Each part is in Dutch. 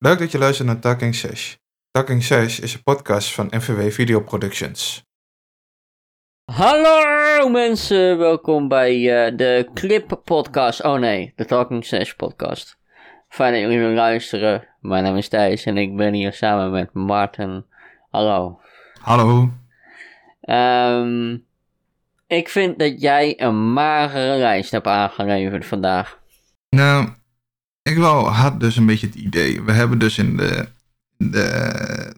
Leuk dat je luistert naar Talking Sesh. Talking Sesh is een podcast van NVW Video Productions. Hallo mensen, welkom bij uh, de Clip Podcast. Oh nee, de Talking Sesh Podcast. Fijn dat jullie weer luisteren. Mijn naam is Thijs en ik ben hier samen met Maarten. Hallo. Hallo. Um, ik vind dat jij een magere lijst hebt aangeleverd vandaag. Nou, ik wel had dus een beetje het idee. We hebben dus in de, de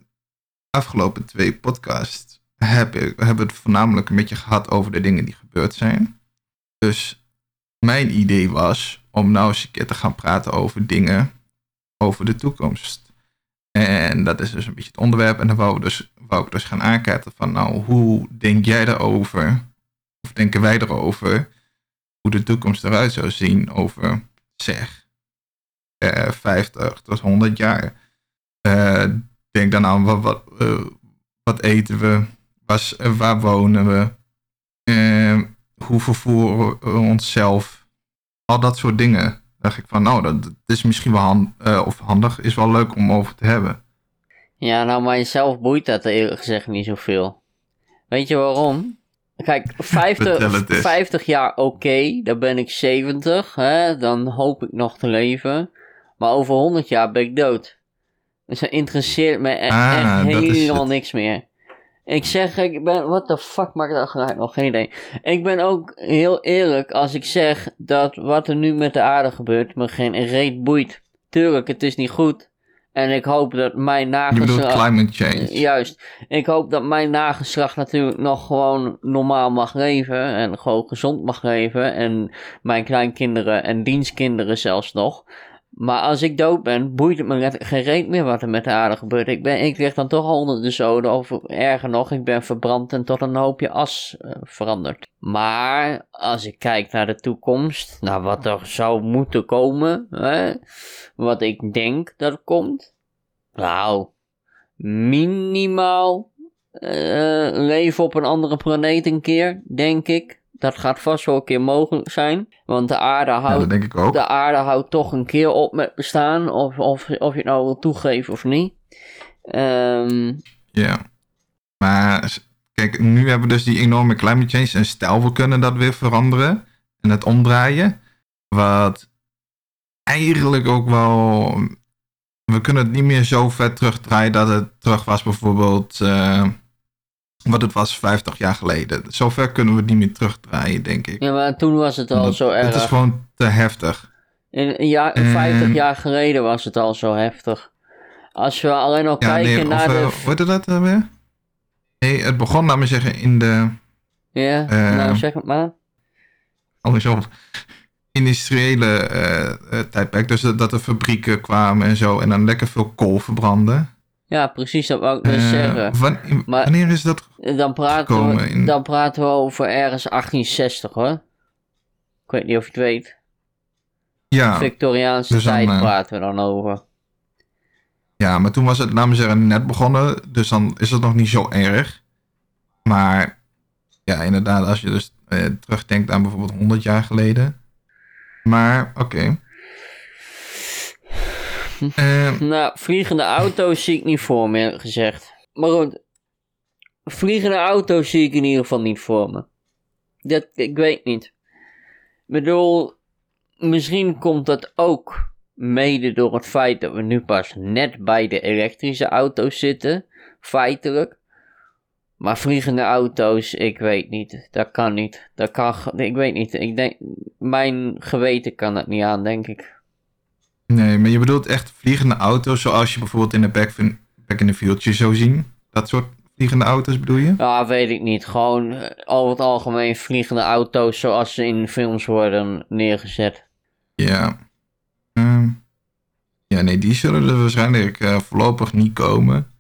afgelopen twee podcasts. Heb ik, hebben het voornamelijk een beetje gehad over de dingen die gebeurd zijn. Dus mijn idee was om nou eens een keer te gaan praten over dingen over de toekomst. En dat is dus een beetje het onderwerp. En dan wou, dus, wou ik dus gaan aankaarten van nou, hoe denk jij erover? Of denken wij erover? Hoe de toekomst eruit zou zien over, zeg, 50 eh, tot 100 jaar. Uh, denk dan aan wat, wat, uh, wat eten we, was, waar wonen we, hoe vervoeren we onszelf, al dat soort dingen. dacht ik van, nou, dat, is misschien wel hand, of handig, is wel leuk om over te hebben. Ja, nou, maar jezelf boeit dat eerlijk gezegd niet zoveel. Weet je waarom? Kijk, 50, 50 jaar oké, okay, dan ben ik 70, hè, dan hoop ik nog te leven. Maar over 100 jaar ben ik dood. Dus dat interesseert me echt, ah, helemaal niks meer. Ik zeg, ik ben, what the fuck maakt dat geluid nog? Geen idee. Ik ben ook heel eerlijk als ik zeg dat wat er nu met de aarde gebeurt me geen reet boeit. Tuurlijk, het is niet goed. En ik hoop dat mijn nageslacht... Je bedoelt climate change. Juist. Ik hoop dat mijn nageslacht natuurlijk nog gewoon normaal mag leven. En gewoon gezond mag leven. En mijn kleinkinderen en dienstkinderen zelfs nog. Maar als ik dood ben, boeit het me geen reet meer wat er met de aarde gebeurt. Ik, ben, ik lig dan toch al onder de zoden, of erger nog, ik ben verbrand en tot een hoopje as uh, veranderd. Maar als ik kijk naar de toekomst, naar wat er zou moeten komen, hè, wat ik denk dat er komt, nou, minimaal uh, leven op een andere planeet een keer, denk ik. Dat gaat vast wel een keer mogelijk zijn. Want de aarde houdt, ja, De aarde houdt toch een keer op met bestaan. Of, of, of je het nou wil toegeven of niet. Um... Ja. Maar kijk, nu hebben we dus die enorme climate change. En stel we kunnen dat weer veranderen. En het omdraaien. Wat eigenlijk ook wel. We kunnen het niet meer zo ver terugdraaien dat het terug was bijvoorbeeld. Uh, wat het was 50 jaar geleden. Zover kunnen we het niet meer terugdraaien, denk ik. Ja, maar toen was het al zo erg. Het is gewoon te heftig. In, ja, 50 jaar geleden was het al zo heftig. Als we alleen al kijken naar de... Uh, wat is dat uh, weer? Nee, het begon, laat me zeggen, in de... Ja, uh, nou zeg het maar. Andersom. Industriële uh, tijdperk. Dus dat er fabrieken kwamen en zo. En dan lekker veel kool verbranden. Ja, precies, dat wou ik dus uh, zeggen. wanneer is dat dan praten, we, dan praten we over ergens 1860 hoor. Ik weet niet of je het weet. Ja. Victoriaanse dus tijd uh, praten we dan over. Ja, maar toen was het, laten we zeggen, net begonnen. Dus dan is het nog niet zo erg. Maar ja, inderdaad, als je dus uh, terugdenkt aan bijvoorbeeld 100 jaar geleden. Maar oké. Okay. Uh, nou, vliegende auto's zie ik niet voor me, gezegd. Maar goed, vliegende auto's zie ik in ieder geval niet voor me. Dat, ik weet niet. Ik bedoel, misschien komt dat ook mede door het feit dat we nu pas net bij de elektrische auto's zitten, feitelijk. Maar vliegende auto's, ik weet niet. Dat kan niet. Dat kan, ik weet niet. Ik denk, mijn geweten kan dat niet aan, denk ik. Nee, maar je bedoelt echt vliegende auto's zoals je bijvoorbeeld in de Back, back in the Future zou zien? Dat soort vliegende auto's bedoel je? Ja, weet ik niet. Gewoon eh, over het algemeen vliegende auto's zoals ze in films worden neergezet. Ja. Ehm, ja, nee, die zullen er waarschijnlijk uh, voorlopig niet komen.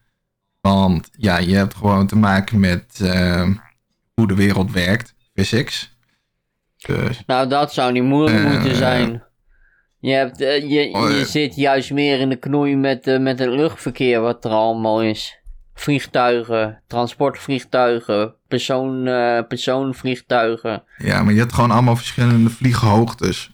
Want ja, je hebt gewoon te maken met uh, hoe de wereld werkt, physics. Dus, nou, dat zou niet moeilijk moeten zijn. Je, hebt, uh, je, oh, je zit juist meer in de knoei met, uh, met het luchtverkeer wat er allemaal is. Vliegtuigen, transportvliegtuigen, persoon, uh, persoonvliegtuigen. Ja, maar je hebt gewoon allemaal verschillende vlieghoogtes.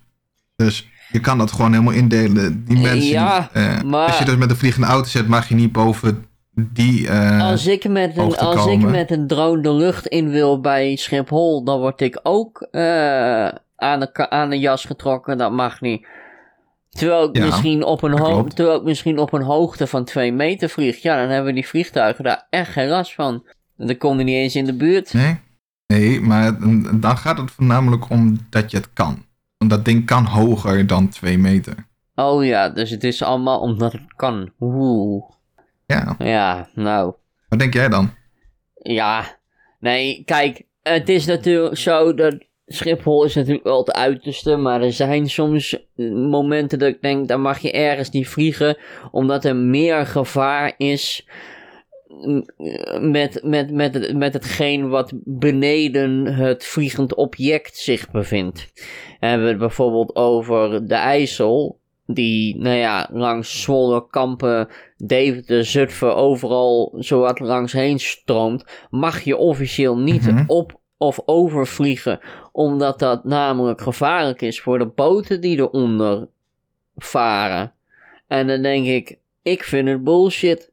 Dus je kan dat gewoon helemaal indelen. Die mensen, ja, maar... als je dus met een vliegende auto zit, mag je niet boven die als ik met een Als ik met een drone de lucht in wil bij Schiphol, dan word ik ook aan, de, aan de jas getrokken. Dat mag niet. Terwijl ik, misschien op een terwijl ik misschien op een hoogte van 2 meter vlieg. Ja, dan hebben die vliegtuigen daar echt geen last van. Dan kom je niet eens in de buurt. Nee, nee maar dan gaat het voornamelijk om dat je het kan. Want dat ding kan hoger dan 2 meter. Oh ja, dus het is allemaal omdat het kan. Oeh. Ja. Ja, nou. Wat denk jij dan? Ja, nee, kijk, het is natuurlijk zo dat Schiphol is natuurlijk wel het uiterste, maar er zijn soms momenten dat ik denk, dan mag je ergens niet vliegen, omdat er meer gevaar is met, met, met, met hetgeen wat beneden het vliegend object zich bevindt. Hebben we het bijvoorbeeld over de IJssel, die, nou ja, langs Zwolle, Kampen, Deventer, Zutphen, overal zowat langs heen stroomt, mag je officieel niet mhm. op of overvliegen, omdat dat namelijk gevaarlijk is voor de boten die eronder varen. En dan denk ik, ik vind het bullshit.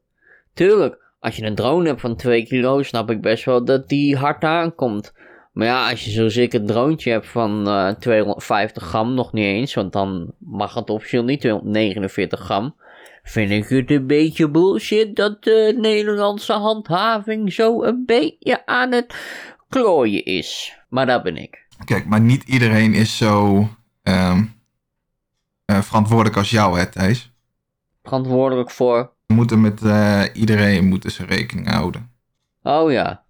Tuurlijk, als je een drone hebt van 2 kilo, snap ik best wel dat die hard aankomt. Maar ja, als je ik een droontje hebt van uh, eh, 250 gram, nog niet eens, want dan mag het officieel niet 249 gram. Vind ik het een beetje bullshit dat de Nederlandse handhaving zo een beetje aan het klooien is. Maar dat ben ik. Kijk, maar niet iedereen is zo um, uh, verantwoordelijk als jou, hè, Thijs? Verantwoordelijk voor? We moeten met uh, iedereen moeten ze rekening houden. Oh ja.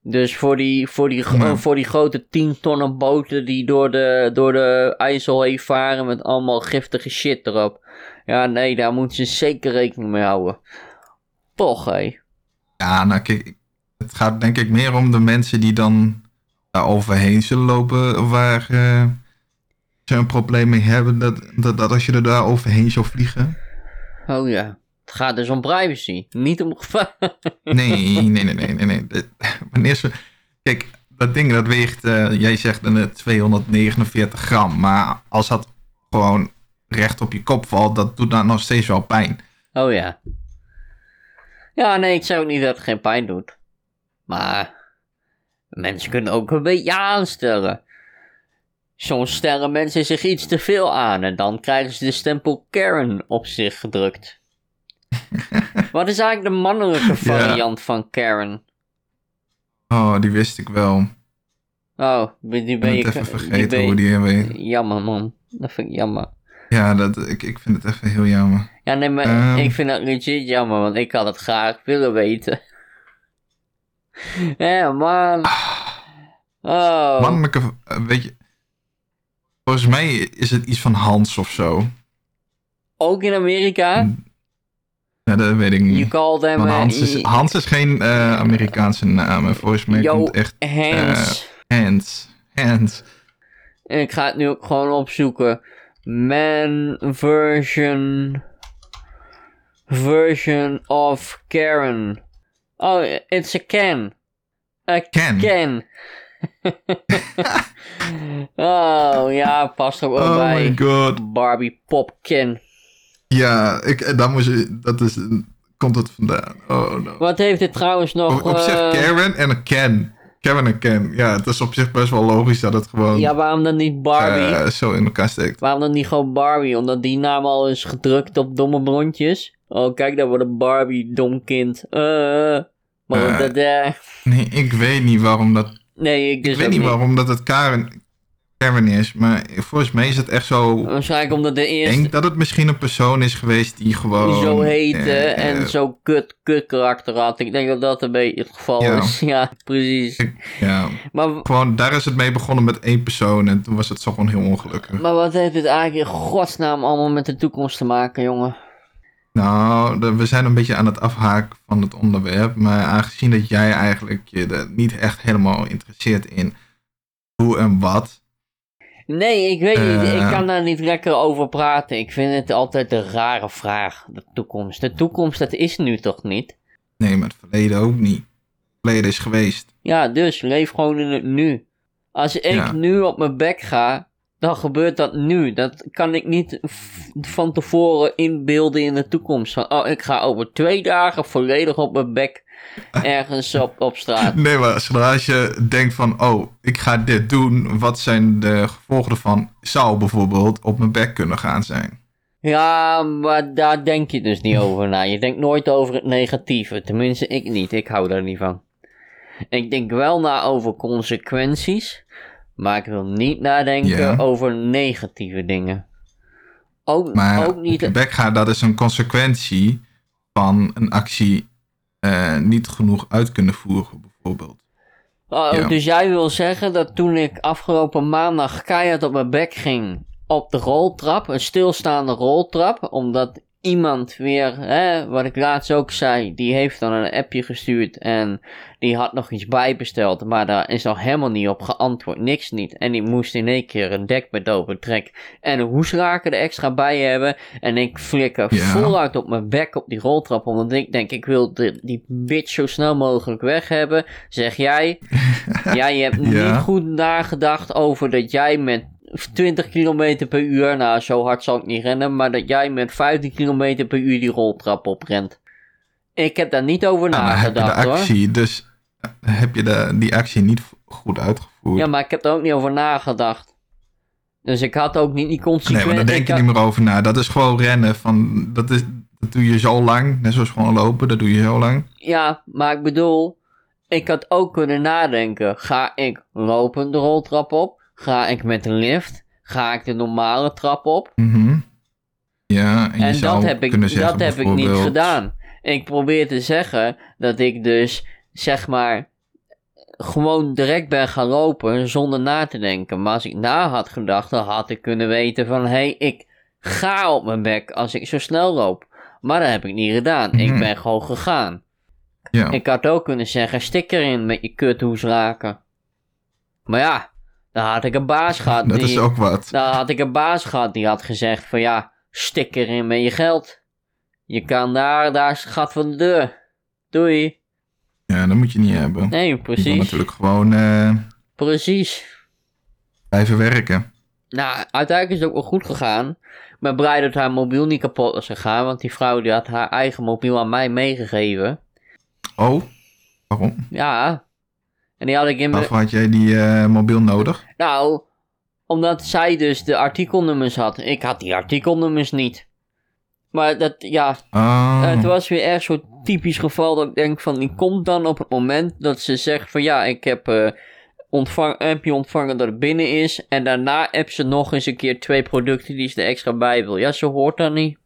Dus voor die, voor die, voor die grote 10 tonnen boten die door de, door de IJssel heen varen met allemaal giftige shit erop. Ja, nee, daar moeten ze zeker rekening mee houden. Toch, hé. Ja, nou kijk, het gaat denk ik meer om de mensen die dan daar overheen zullen lopen waar uh, ze een probleem mee hebben. Dat, dat, dat als je er daar overheen zou vliegen. Oh ja. Het gaat dus om privacy, niet om gevaar. Nee, nee, nee, nee, nee. nee. Wanneer ze... Kijk, dat ding dat weegt, uh, jij zegt een 249 gram. Maar als dat gewoon recht op je kop valt, dat doet dan nog steeds wel pijn. Oh ja. Ja, nee, ik ook niet dat het geen pijn doet. Maar mensen kunnen ook een beetje aanstellen. Soms stellen mensen zich iets te veel aan en dan krijgen ze de stempel Karen op zich gedrukt. Wat is eigenlijk de mannelijke variant van Karen? Oh, die wist ik wel. Oh, die ben je... even vergeten hoe die heet. Jammer, man. Dat vind ik jammer. Ja, dat, ik, ik vind het even heel jammer. Ja, nee, maar ehm. ik vind het legit jammer, want ik had het graag willen weten. Ja, man. Oh. Mannelijke, eh, weet je... Volgens mij is het iets van Hans of zo. Ook in Amerika? Ja, dat weet ik niet. You call them... Hans, is, Hans is geen uh, Amerikaanse naam. Volgens mij Yo, komt echt... Hans. Uh, Hans. Hans. Ik ga het nu ook gewoon opzoeken. Man version... Version of Karen. Oh, it's a can. A can. Can. oh, ja, past er ook oh bij. Oh my god. Barbie Popkin. Ja, ik, daar moest je, dat is, komt het vandaan. Oh no. Wat heeft dit trouwens nog... Op, op zich uh... Karen en een Ken. Kevin en Ken. Ja, het is op zich best wel logisch dat het gewoon... Ja, waarom dan niet Barbie? Uh, zo in elkaar steekt. Waarom dan niet gewoon Barbie? Omdat die naam al is gedrukt op domme blondjes. Oh, kijk, daar wordt een Barbie, dom kind. Uh, maar uh, dat... Nee, ik weet niet waarom dat... Nee, ik, dus ik weet niet, waarom dat het Karen, is, maar volgens mij is het echt zo... Waarschijnlijk omdat de eerste... Ik denk dat het misschien een persoon is geweest die gewoon... Die zo heette eh, en zo kut, kut karakter had. Ik denk dat dat een beetje het geval is. Ja, precies. ja, maar, gewoon daar is het mee begonnen met één persoon en toen was het zo gewoon heel ongelukkig. Maar wat heeft dit eigenlijk in godsnaam allemaal met de toekomst te maken, jongen? Nou, we zijn een beetje aan het afhaken van het onderwerp. Maar aangezien dat jij eigenlijk je er niet echt helemaal interesseert in hoe en wat, Nee, ik weet niet. Ik eh. kan daar niet lekker over praten. Ik vind het altijd een rare vraag, de toekomst. De toekomst, dat is nu toch niet? Nee, maar het verleden ook niet. Het verleden is geweest. Ja, dus leef gewoon in het nu. Als ik nu op mijn bek ga, dan gebeurt dat nu. Dat kan ik niet van tevoren inbeelden in de toekomst. Van, oh, ik ga over twee dagen volledig op mijn bek ergens op, op straat. Nee, maar zodra je denkt van, oh, ik ga dit doen, wat zijn de gevolgen ervan? Zou bijvoorbeeld op mijn bek kunnen gaan zijn. Ja, maar daar denk je dus niet over na. Je denkt nooit over het negatieve. Tenminste, ik niet. Ik hou daar niet van. Ik denk wel na over consequenties. Maar ik wil niet nadenken over negatieve dingen. Ook, maar ook niet. Bek gaat, dat is een consequentie van een actie uh, niet genoeg uit kunnen voeren, bijvoorbeeld. Oh, Dus jij wil zeggen dat toen ik afgelopen maandag keihard op mijn bek ging op de roltrap, een stilstaande roltrap, omdat iemand weer, hè, wat ik laatst ook zei, die heeft dan een appje gestuurd en die had nog iets bijbesteld, maar daar is nog helemaal niet op geantwoord, niks niet. En die moest in één keer een dekbed overtrek en een hoeslaken er extra bij hebben. En ik flikker ja. voluit op mijn bek op die roltrap, omdat ik denk, ik wil de, die bitch zo snel mogelijk weg hebben. Zeg jij, jij hebt niet goed nagedacht over dat jij met 20 km per uur. Nou, zo hard zal ik niet rennen. Maar dat jij met 15 km per uur die roltrap oprent. Ik heb daar niet over nou, nagedacht heb je de actie, hoor. Dus heb je de, die actie niet goed uitgevoerd. Ja, maar ik heb er ook niet over nagedacht. Dus ik had ook niet die consequenties. Nee, maar daar denk je niet meer over na. Dat is gewoon rennen. Van, dat, is, dat doe je zo lang. Net zoals gewoon lopen, dat doe je zo lang. Ja, maar ik bedoel... Ik had ook kunnen nadenken. Ga ik lopen de roltrap op? Ga ik met de lift? Ga ik de normale trap op? Mm Ja, en, en dat heb ik, dat heb ik niet gedaan. Ik probeer te zeggen dat ik dus, zeg maar, gewoon direct ben gaan lopen zonder na te denken. Maar als ik na had gedacht, dan had ik kunnen weten van... Hé, hey, ik ga op mijn bek als ik zo snel loop. Maar dat heb ik niet gedaan. Ik mhm. ben gewoon gegaan. Ja. Ik had ook kunnen zeggen, stik erin met je kuthoes raken. Maar ja, dan had ik een baas gehad. Dat is ook wat. Dan had ik een baas gehad die had gezegd van ja, stik erin met je geld. Je kan daar, daar is het gat van de deur. Doei. Ja, dat moet je niet hebben. Nee, precies. Je moet natuurlijk gewoon... Uh, precies. Blijven werken. Nou, uiteindelijk is het ook wel goed gegaan. Ik ben blij dat haar mobiel niet kapot is gegaan. Want die vrouw die had haar eigen mobiel aan mij meegegeven. Oh, waarom? Ja, en die had ik in Waarvoor had jij die uh, mobiel nodig? Nou, omdat zij dus de artikelnummers had. Ik had die artikelnummers niet. Maar dat, ja, oh. het was weer erg zo'n typisch geval dat ik denk van, die komt dan op het moment dat ze zegt van, ja, ik heb uh, ontvang, appje ontvangen dat het binnen is. En daarna heb ze nog eens een keer twee producten die ze er extra bij wil. Ja, zo hoort dat niet.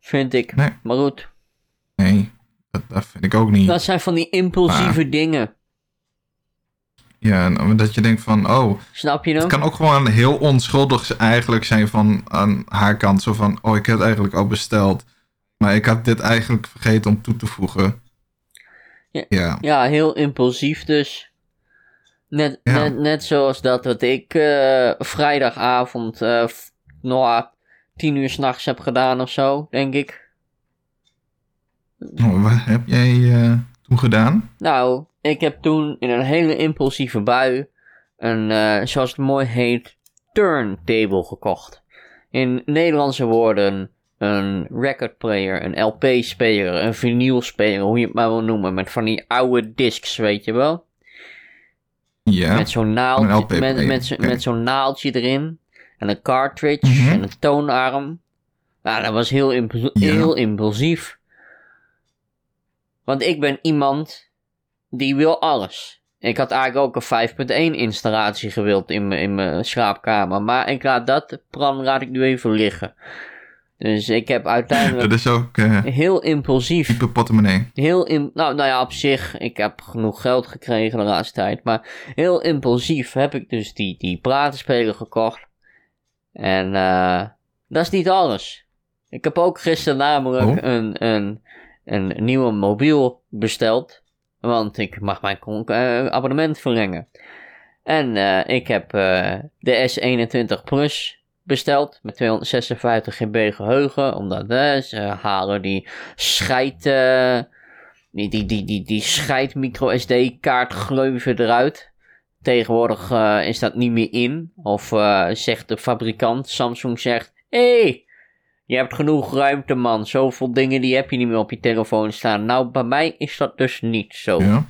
Vind ik. Nee. Maar goed. Nee, dat, dat, vind ik ook niet. Dat zijn van die impulsieve dingen. Ja, dat je denkt van, oh. Snap je nog? Het kan ook gewoon heel onschuldig eigenlijk zijn van aan haar kant. Zo van, oh, ik heb het eigenlijk al besteld. Maar ik had dit eigenlijk vergeten om toe te voegen. Ja, ja. ja heel impulsief dus. Net, net, net zoals dat wat ik uh, vrijdagavond uh, nou, tien uur s'nachts heb gedaan of zo, denk ik. Oh, wat heb jij uh, toen gedaan? Nou, ik heb toen in een hele impulsieve bui een, uh, zoals het mooi heet, turntable gekocht. In Nederlandse woorden een record player, een LP-speler, een vinylspeler, hoe je het maar wil noemen. Met van die oude discs, weet je wel? Ja. Met zo'n naaldje, met, met, met zo'n naaldje erin. En een cartridge mhm. en een toonarm. Nou, dat was heel, heel impulsief. Want ik ben iemand die wil alles. Ik had eigenlijk ook een 5.1 installatie gewild in mijn, in mijn slaapkamer. Maar ik laat dat plan laat ik nu even liggen. Dus ik heb uiteindelijk. Dat is ook. Uh, heel impulsief. Type portemonnee. Heel in, nou, nou ja, op zich. Ik heb genoeg geld gekregen de laatste tijd. Maar heel impulsief heb ik dus die, die platenspeler gekocht. En uh, dat is niet alles. Ik heb ook gisteren namelijk oh. een, een, een nieuwe mobiel besteld. Want ik mag mijn uh, abonnement verlengen. En uh, ik heb uh, de S21 Plus besteld met 256 GB geheugen. Omdat ze halen die scheid, die, die, die, die, die scheid micro SD kaart gleuven eruit. Tegenwoordig is dat niet meer in. Of zegt de fabrikant, Samsung zegt... Hé, hey, je hebt genoeg ruimte man. Zoveel dingen die heb je niet meer op je telefoon staan. Nou, bij mij is dat dus niet zo. Ja.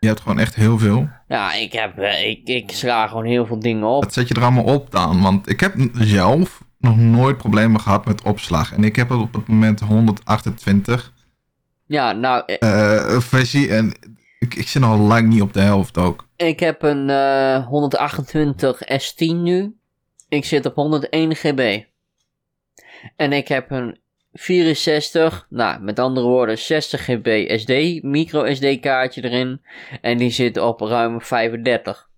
Je hebt gewoon echt heel veel. Ja, ik, heb, uh, ik, ik sla gewoon heel veel dingen op. Dat zet je er allemaal op dan? Want ik heb zelf nog nooit problemen gehad met opslag. En ik heb op het moment 128. Ja, nou... Uh, versie en ik, ik zit nog lang niet op de helft ook. Ik heb een uh, 128 S10 nu. Ik zit op 101 GB. En ik heb een 64, nou met andere woorden 60 GB SD, micro SD kaartje erin. En die zit op ruim 35.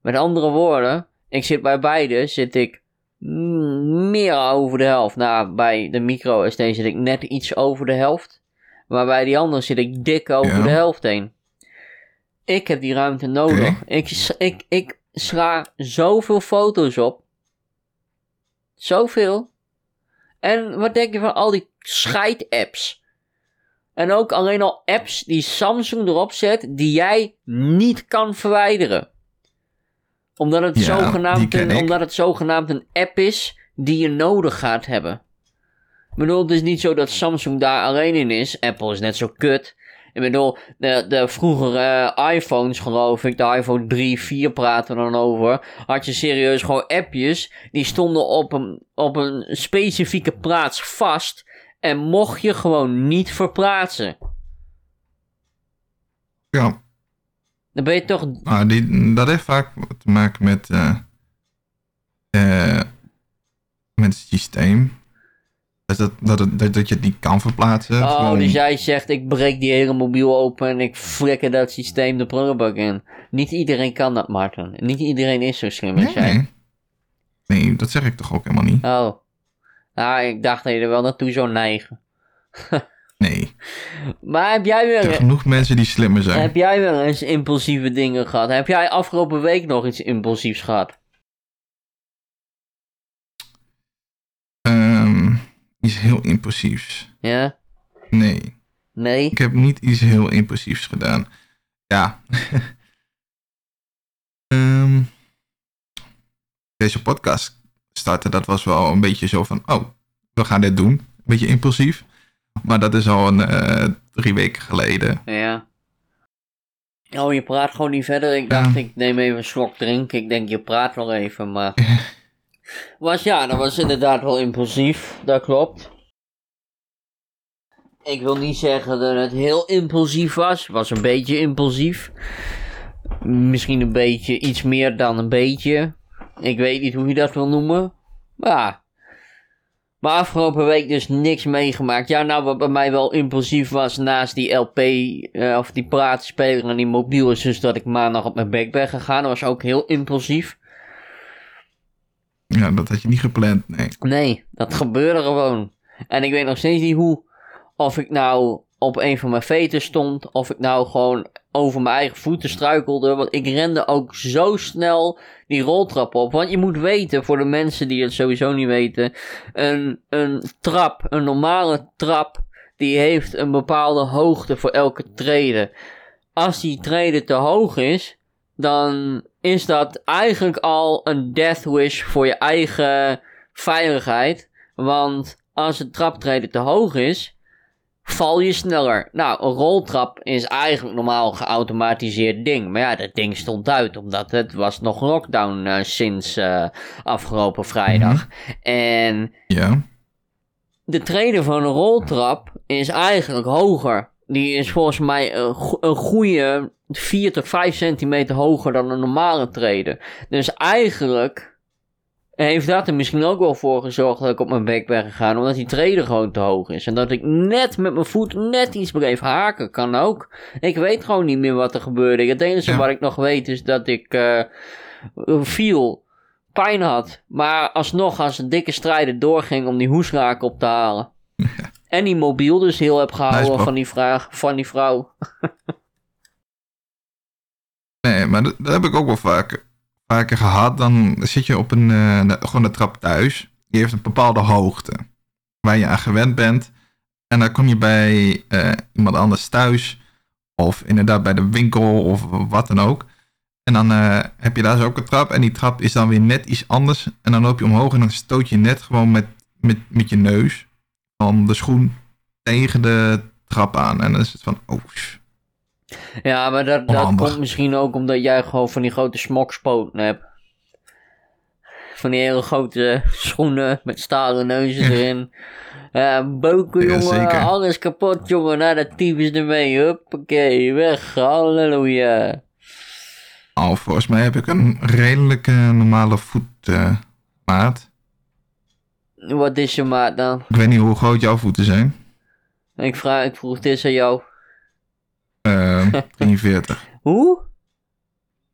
Met andere woorden, ik zit bij beide zit ik meer over de helft. Nou, bij de micro SD zit ik net iets over de helft. Maar bij die andere zit ik dik over de helft heen. Ik heb die ruimte nodig. Ik, ik, ik sla zoveel foto's op. Zoveel. En wat denk je van al die scheid-apps? En ook alleen al apps die Samsung erop zet, die jij niet kan verwijderen. Omdat het, zogenaamd, een, omdat het zogenaamd een app is die je nodig gaat hebben. Ik bedoel, het is niet zo dat Samsung daar alleen in is. Apple is net zo kut. Ik bedoel, de, de vroegere iPhones, geloof ik, de iPhone 3, 4 praten we dan over. Had je serieus gewoon appjes. Die stonden op een, op een specifieke plaats vast. En mocht je gewoon niet verplaatsen. Ja. Dan ben je toch. Ah, die, dat heeft vaak te maken met. Uh, uh, met het systeem. Dat, dat, dat, dat je het niet kan verplaatsen. Oh, dus jij zegt ik breek die hele mobiel open en ik flikker dat systeem de prullenbak in. Niet iedereen kan dat, Martin. Niet iedereen is zo slim als jij. Nee, dat zeg ik toch ook helemaal niet. Oh. Nou, ik dacht dat je er wel naartoe zou neigen. nee. Maar heb jij weer... Er genoeg mensen die slimmer zijn. Heb jij wel eens impulsieve dingen gehad? Heb jij afgelopen week nog iets impulsiefs gehad? Iets heel impulsiefs. Ja? Nee. Nee? Ik heb niet iets heel impulsiefs gedaan. Ja. um, deze podcast starten, dat was wel een beetje zo van, oh, we gaan dit doen. Een beetje impulsief. Maar dat is al een uh, drie weken geleden. Ja. Oh, je praat gewoon niet verder. Ik dacht, ik neem even een slok drinken. Ik denk, je praat wel even, maar... Was ja, dat was inderdaad wel impulsief, dat klopt. Ik wil niet zeggen dat het heel impulsief was. Het was een beetje impulsief. Misschien een beetje, iets meer dan een beetje. Ik weet niet hoe je dat wil noemen. Maar. Maar afgelopen week dus niks meegemaakt. Ja, nou, wat bij mij wel impulsief was naast die LP, uh, of die praatspeler en die mobiel, is dus dat ik maandag op mijn bek ben gegaan. Dat was ook heel impulsief. Ja, dat had je niet gepland, nee. Nee, dat gebeurde gewoon. En ik weet nog steeds niet hoe. Of ik nou op een van mijn veten stond. Of ik nou gewoon over mijn eigen voeten struikelde. Want ik rende ook zo snel die roltrap op. Want je moet weten, voor de mensen die het sowieso niet weten. Een, een trap, een normale trap. Die heeft een bepaalde hoogte voor elke trede. Als die trede te hoog is. Dan is dat eigenlijk al een death wish voor je eigen veiligheid. Want als het traptreden te hoog is, val je sneller. Nou, een roltrap is eigenlijk normaal een geautomatiseerd ding. Maar ja, dat ding stond uit, omdat het was nog lockdown uh, sinds uh, afgelopen vrijdag. Mhm. En ja. de treden van een roltrap is eigenlijk hoger. Die is volgens mij een, een goede 4 tot 5 centimeter hoger dan een normale treden. Dus eigenlijk heeft dat er misschien ook wel voor gezorgd dat ik op mijn bek ben gegaan. Omdat die treden gewoon te hoog is. En dat ik net met mijn voet net iets bleef haken. Kan ook. Ik weet gewoon niet meer wat er gebeurde. Het enige wat ik nog weet is dat ik uh, viel. Pijn had. Maar alsnog als een dikke strijder doorging om die hoesraak op te halen. En die mobiel dus heel heb gehouden van, die vraag, van die vrouw. nee, maar dat, heb ik ook wel vaker, vaker gehad. Dan zit je op een, uh, gewoon de trap thuis. Die heeft een bepaalde hoogte. Waar je aan gewend bent. En dan kom je bij uh, iemand anders thuis. Of inderdaad bij de winkel of wat dan ook. En dan uh, heb je daar zo ook een trap. En die trap is dan weer net iets anders. En dan loop je omhoog en dan stoot je net gewoon met, met, met je neus van de schoen tegen de trap aan. En dan is het van, oh. Ja, maar dat, dat komt misschien ook omdat jij gewoon van die grote smokspoten hebt. Van die hele grote schoenen met stalen neuzen erin. Ja, boken, jongen. alles kapot, jongen. Naar de tyfus ermee. Huppakee, weg. Halleluja. Oh, volgens mij heb ik een redelijke normale voetmaat. Wat is je maat dan? Ik weet niet hoe groot jouw voeten zijn. Ik, vraag, ik vroeg dit aan jou. Uh, 43. hoe?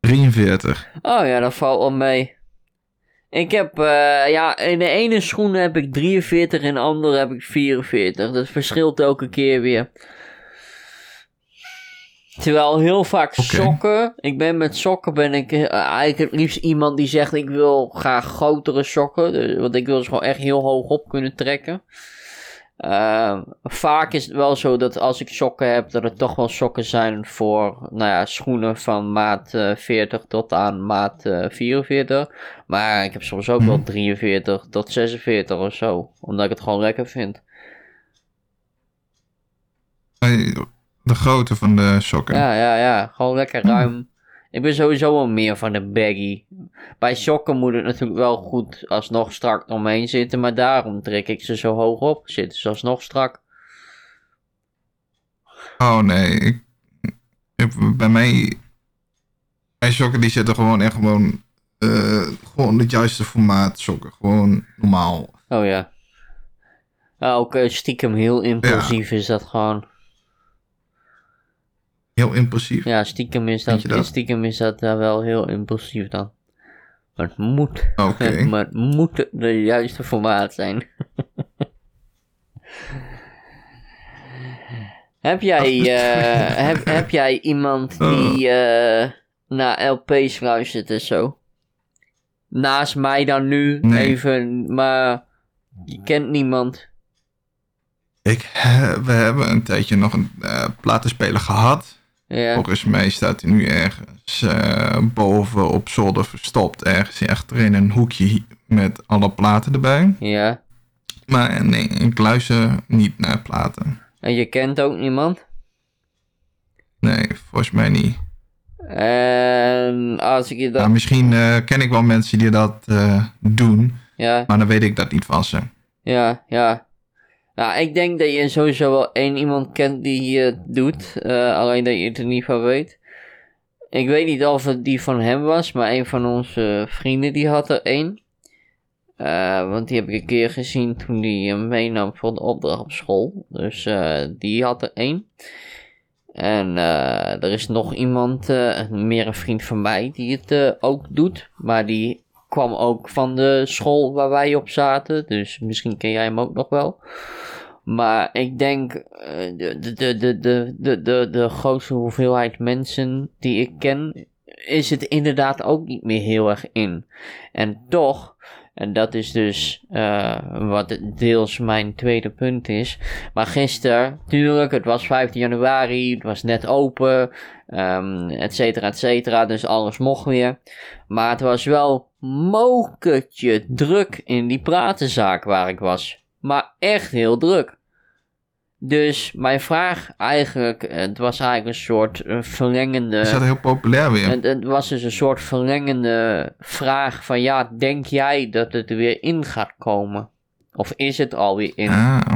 43. Oh ja, dat valt wel mee. Ik heb, uh, ja, in de ene schoen heb ik 43, in de andere heb ik 44. Dat verschilt elke keer weer. Terwijl heel vaak sokken. Ik ben met sokken ben ik uh, eigenlijk het liefst iemand die zegt ik wil graag grotere sokken. Dus, want ik wil ze gewoon echt heel hoog op kunnen trekken. Uh, vaak is het wel zo dat als ik sokken heb, dat het toch wel sokken zijn voor nou ja, schoenen van maat uh, eh, 40 tot aan maat uh, eh, 44. Maar ik heb soms ook wel 43 mhm. tot 46 of zo, omdat ik het gewoon lekker vind. De grootte van de sokken. Ja, ja, ja. Gewoon lekker ruim. Ik ben sowieso wel meer van de baggy. Bij sokken moet het natuurlijk wel goed alsnog strak omheen zitten. Maar daarom trek ik ze zo hoog op. Zitten ze alsnog strak. Oh nee. Ik, bij mij... Mijn sokken die zitten gewoon echt gewoon... Uh, gewoon het juiste formaat sokken. Gewoon normaal. Oh ja. Ook uh, stiekem heel impulsief is dat gewoon. Heel impulsief. Ja, stiekem is dat, dat? Stiekem is dat uh, wel heel impulsief dan. Maar het moet. Okay. maar het moet de juiste formaat zijn. heb jij, uh, heb, heb jij iemand die uh, naar LP's luistert en zo? Naast mij dan nu even, maar je kent niemand. Ik, we hebben een tijdje nog een uh, platenspeler gehad. Ja. Volgens mij staat hij nu ergens uh, boven op zolder verstopt. Ergens achter in een hoekje met alle platen erbij. Ja. Maar nee, ik luister niet naar platen. En je kent ook niemand? Nee, volgens mij niet. En als ik je dat... Nou, misschien uh, ken ik wel mensen die dat uh, doen. Ja. Maar dan weet ik dat niet van ze. Ja, ja. Nou, ik denk dat je sowieso wel één iemand kent die het doet. Uh, alleen dat je het er niet van weet. Ik weet niet of het die van hem was, maar een van onze vrienden die had er één. Uh, want die heb ik een keer gezien toen die hem meenam voor de opdracht op school. Dus uh, die had er één. En er is nog iemand, meer een vriend van mij, die het ook doet. Maar die kwam ook van de school waar wij op zaten. Dus misschien ken jij hem ook nog wel. Maar ik denk de, de, de, de, de, de, de grootste hoeveelheid mensen die ik ken, is het inderdaad ook niet meer heel erg in. En toch, en dat is dus uh, wat deels mijn tweede punt is. Maar gisteren, tuurlijk, het was 15 januari, het was net open, um, et cetera, et cetera. Dus alles mocht weer. Maar het was wel mokertje druk in die pratenzaak waar ik was. Maar echt heel druk. Dus mijn vraag eigenlijk, het was eigenlijk een soort verlengende... Is dat heel populair weer? Het, het, was dus een soort verlengende vraag van ja, denk jij dat het er weer in gaat komen? Of is het alweer in? Ah.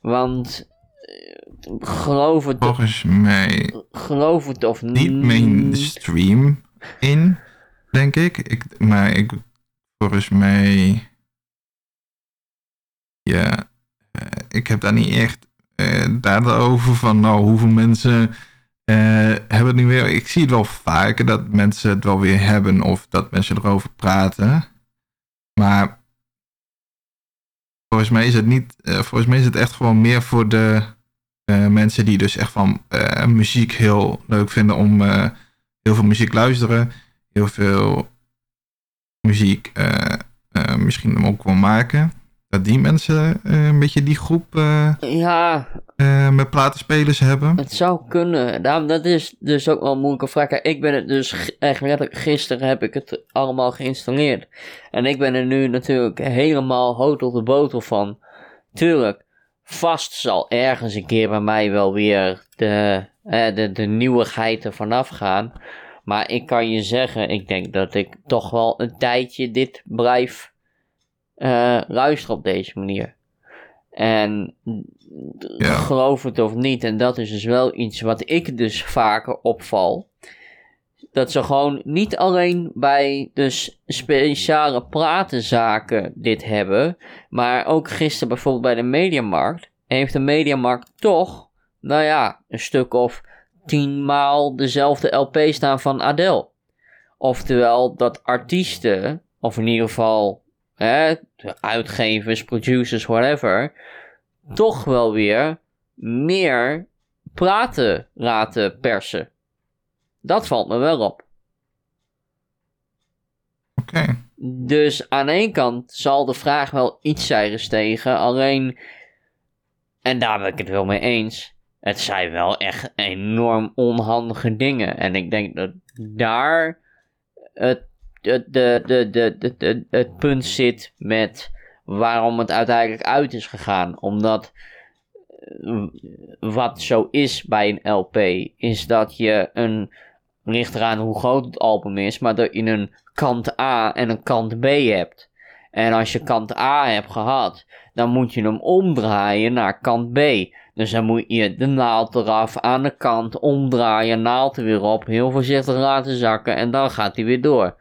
Want uh, geloof het... Volgens mij... Geloof het of niet... Niet mainstream in, denk ik. ik maar ik, volgens mij... Ja, uh, ik heb daar niet echt daarover van nou, hoeveel mensen uh, hebben het nu weer. Ik zie het wel vaker dat mensen het wel weer hebben of dat mensen erover praten. Maar volgens mij is het niet. Uh, volgens mij is het echt gewoon meer voor de mensen die dus echt van muziek heel leuk vinden om heel veel muziek luisteren. Heel veel muziek misschien ook wel maken. Dat die mensen een beetje die groep ja, met platenspelers hebben? Het zou kunnen. Daarom, dat is dus ook wel een moeilijke vraag. ik ben het dus echt gisteren heb ik het allemaal geïnstalleerd. En ik ben er nu natuurlijk helemaal hout op de botel van. Tuurlijk, vast zal ergens een keer bij mij wel weer de, eh, de, de nieuwigheid er vanaf gaan. Maar ik kan je zeggen, ik denk dat ik toch wel een tijdje dit blijf uh, luisteren op deze manier. En geloof het of niet, en dat is dus wel iets wat ik dus vaker opval. Dat ze gewoon niet alleen bij dus speciale platenzaken dit hebben, maar ook gisteren bijvoorbeeld bij de Mediamarkt, heeft de Mediamarkt toch, nou ja, een stuk of tienmaal dezelfde LP staan van Adele. Oftewel dat artiesten, of in ieder geval hè, uitgevers, producers, whatever, toch wel weer meer praten laten persen. Dat valt me wel op. Oké. Dus aan één kant zal de vraag wel iets zijn gestegen. Alleen, en daar ben ik het wel mee eens. Het zijn wel echt enorm onhandige dingen. En ik denk dat daar het, de, de, de, het punt zit met waarom het uiteindelijk uit is gegaan. Omdat eh, wat zo is bij een LP, is dat je een, ligt eraan hoe groot het album is, maar dat je een kant A en een kant B hebt. En als je kant A hebt gehad, dan moet je hem omdraaien naar kant B. Dus dan moet je de naald eraf, aan de kant omdraaien, naald er weer op, heel voorzichtig laten zakken en dan gaat hij weer door.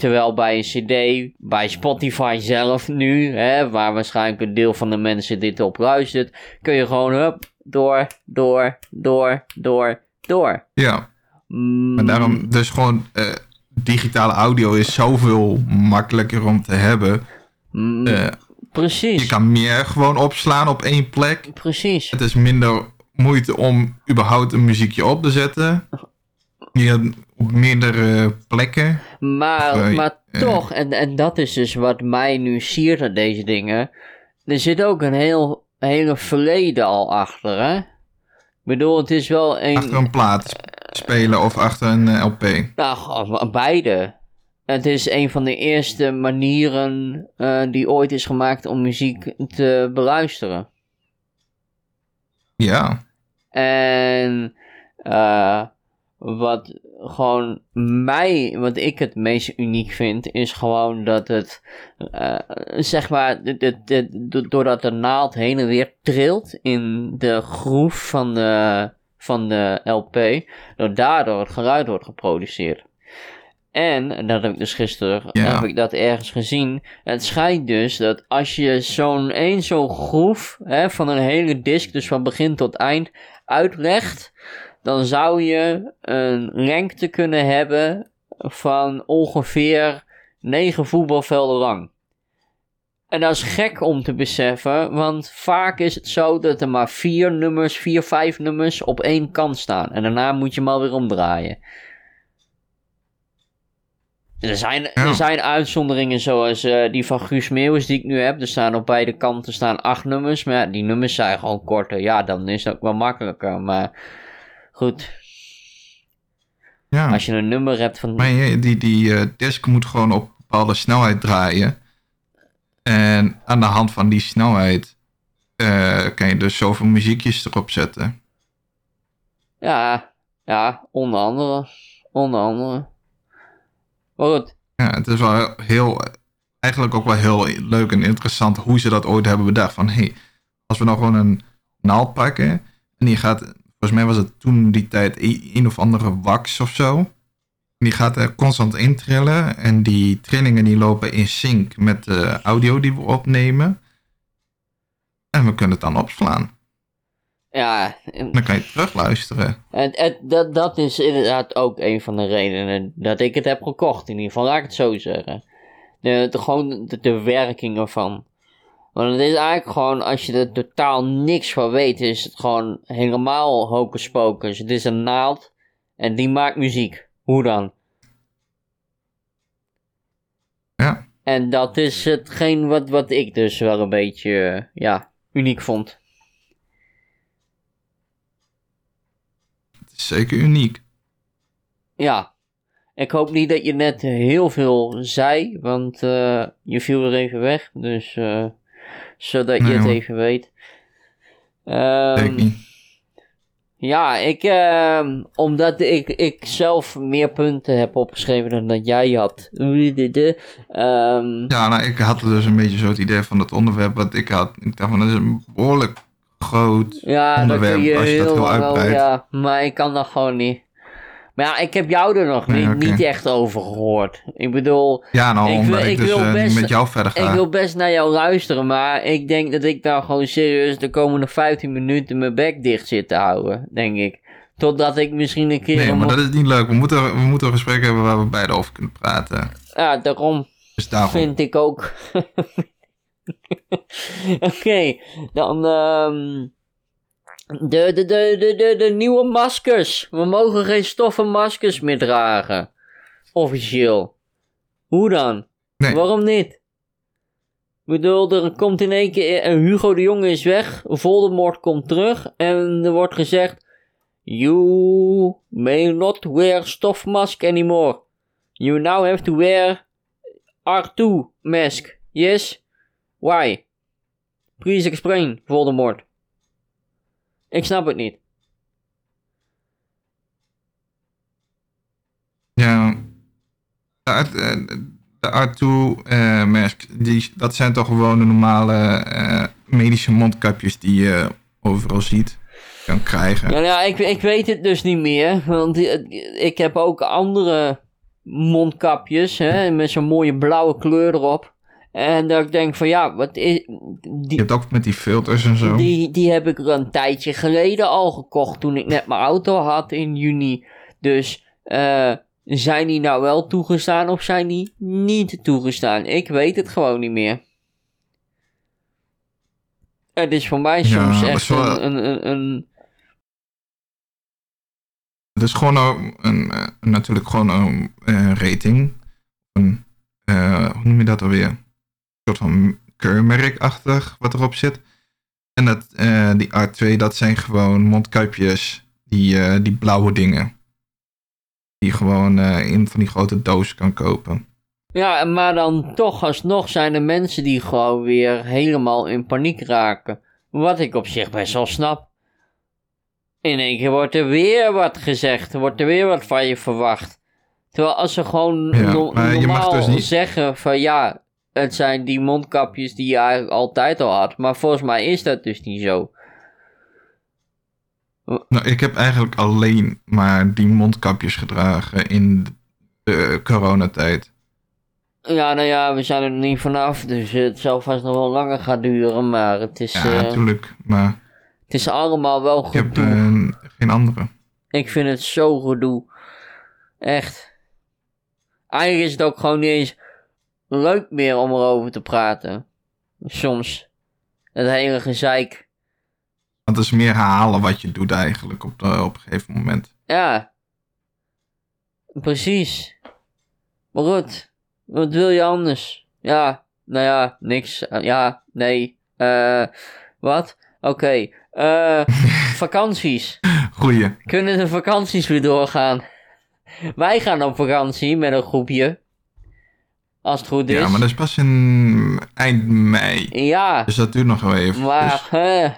Terwijl bij een CD, bij Spotify zelf nu, hè, waar waarschijnlijk een deel van de mensen dit op luistert, kun je gewoon hup, door, door, door, door, door. Ja. Mm. En daarom, dus gewoon uh, digitale audio is zoveel makkelijker om te hebben. Mm, uh, precies. Je kan meer gewoon opslaan op één plek. Precies. Het is minder moeite om überhaupt een muziekje op te zetten. Je op meerdere plekken. Maar, maar toch, en, en dat is dus wat mij nu siert aan deze dingen. Er zit ook een heel, hele verleden al achter, hè? Ik bedoel, het is wel een... Achter een plaat spelen of achter een eh, LP? Nou, beide. Het is een van de eerste manieren uh, die ooit is gemaakt om muziek te beluisteren. Ja. En uh, wat gewoon mij, wat ik het meest uniek vind, is gewoon dat het, uh, zeg maar, doordat de naald heen en weer trilt in de groef van de, van de LP, dat daardoor het geluid wordt geproduceerd. En, dat heb ik dus gisteren, heb ik dat ergens gezien. Het schijnt dus dat als je zo'n één zo'n groef hè, van een hele disc, dus van begin tot eind, uitlegt, dan zou je een lengte kunnen hebben van ongeveer 9 voetbalvelden lang. En dat is gek om te beseffen, want vaak is het zo dat er maar vier nummers, vier, vijf nummers op één kant staan. En daarna moet je hem alweer omdraaien. Er zijn, er zijn uitzonderingen zoals uh, die van Guus Meeuwis die ik nu heb. Er staan op beide kanten staan acht nummers. Maar ja, die nummers zijn gewoon korter. Ja, dan is ook wel makkelijker. Maar Goed. Ja. Als je een nummer hebt van... Maar die, die uh, disk moet gewoon op bepaalde snelheid draaien. En aan de hand van die snelheid uh, kan je dus zoveel muziekjes erop zetten. Ja, ja, onder andere. Onder andere. Maar goed. Ja, het is wel heel, eigenlijk ook wel heel leuk en interessant hoe ze dat ooit hebben bedacht. Van hé, hey, als we nou gewoon een naald pakken en die gaat Volgens mij was het toen die tijd een of andere wax of zo. Die gaat er constant in trillen. En die trillingen die lopen in sync met de audio die we opnemen. En we kunnen het dan opslaan. Ja. Dan kan je terugluisteren. En, en dat, dat is inderdaad ook een van de redenen dat ik het heb gekocht. In ieder geval, laat ik het zo zeggen. De, de gewoon de, de werking ervan. Want het is eigenlijk gewoon, als je er totaal niks van weet, is het gewoon helemaal hocus pocus. Het is een naald en die maakt muziek. Hoe dan? Ja. En dat is hetgeen wat, wat ik dus wel een beetje, ja, uniek vond. Het is zeker uniek. Ja. Ik hoop niet dat je net heel veel zei, want uh, je viel er even weg. Dus, uh, zodat je het even weet. Um, niet. Ja, ik, uh, omdat ik, ik zelf meer punten heb opgeschreven dan dat jij had. Um, ja, nou, ik had dus een beetje zo het idee van het onderwerp wat ik had. Ik dacht van, dat is een behoorlijk groot ja, onderwerp je als je dat heel uitbreidt. Ja, maar ik kan dat gewoon niet. Maar ja, ik heb jou er nog niet, niet echt over gehoord. Ik bedoel... Ja, nou, ik, omdat ik, dus wil uh, best, met jou verder ga. Ik wil best naar jou luisteren, maar ik denk dat ik daar gewoon serieus de komende 15 minuten mijn bek dicht zit te houden, denk ik. Totdat ik misschien een keer... Nee, maar dat is niet leuk. We moeten, we moeten een gesprek hebben waar we beide over kunnen praten. Ja, daarom, dus daarom. vind ik ook. Oké, dan... Um, de, de, de, de, de, de nieuwe maskers. We mogen geen stoffen maskers meer dragen. Officieel. Hoe dan? Nee. Waarom niet? Ik bedoel, er komt in één keer... En Hugo de Jonge is weg. Voldemort komt terug. En er wordt gezegd... You may not wear stuff mask anymore. You now have to wear R2 mask. Yes? Why? Please explain, Voldemort. Ik snap het niet. Ja, de R2-mask, uh, dat zijn toch gewoon de normale uh, medische mondkapjes die je overal ziet, kan krijgen. Ja, ja ik, ik weet het dus niet meer, want ik heb ook andere mondkapjes hè, met zo'n mooie blauwe kleur erop. En dat ik denk van ja, wat is... Die, je hebt ook met die filters en zo. Die, die heb ik er een tijdje geleden al gekocht toen ik net mijn auto had in juni. Dus uh, zijn die nou wel toegestaan of zijn die niet toegestaan? Ik weet het gewoon niet meer. Het is voor mij soms echt een, een, een, Het is gewoon een, een, natuurlijk gewoon een, een rating. Een, uh, hoe noem je dat alweer? Soort van keurmerkachtig wat erop zit. En dat, uh, die R2, dat zijn gewoon mondkuipjes, die, uh, die blauwe dingen. Die je gewoon uh, in van die grote doos kan kopen. Ja, maar dan toch alsnog zijn er mensen die gewoon weer helemaal in paniek raken. Wat ik op zich best wel snap. In één keer wordt er weer wat gezegd, wordt er weer wat van je verwacht. Terwijl als ze gewoon ja, no normaal dus niet... zeggen van ja, het zijn die mondkapjes die je eigenlijk altijd al had. Maar volgens mij is dat dus niet zo. Nou, ik heb eigenlijk alleen maar die mondkapjes gedragen in de coronatijd. Ja, nou ja, we zijn er niet vanaf, dus het zal vast nog wel langer gaan duren, maar het is... Ja, uh, natuurlijk, maar... Het is allemaal wel gedoe. Ik heb uh, geen andere. Ik vind het zo gedoe. Echt. Eigenlijk is het ook gewoon niet eens leuk meer om erover te praten. Soms. Het hele gezeik. Want het is meer herhalen wat je doet eigenlijk op, de, op een gegeven moment. Ja. Precies. Maar goed. Wat wil je anders? Ja. Nou ja, niks. Ja, nee. Eh, wat? Oké. Eh, vakanties. Goeie. Kunnen de vakanties weer doorgaan? Wij gaan op vakantie met een groepje. Als het goed is. Ja, maar dat is pas in eind mei. Ja. Dus dat duurt nog wel even. Maar,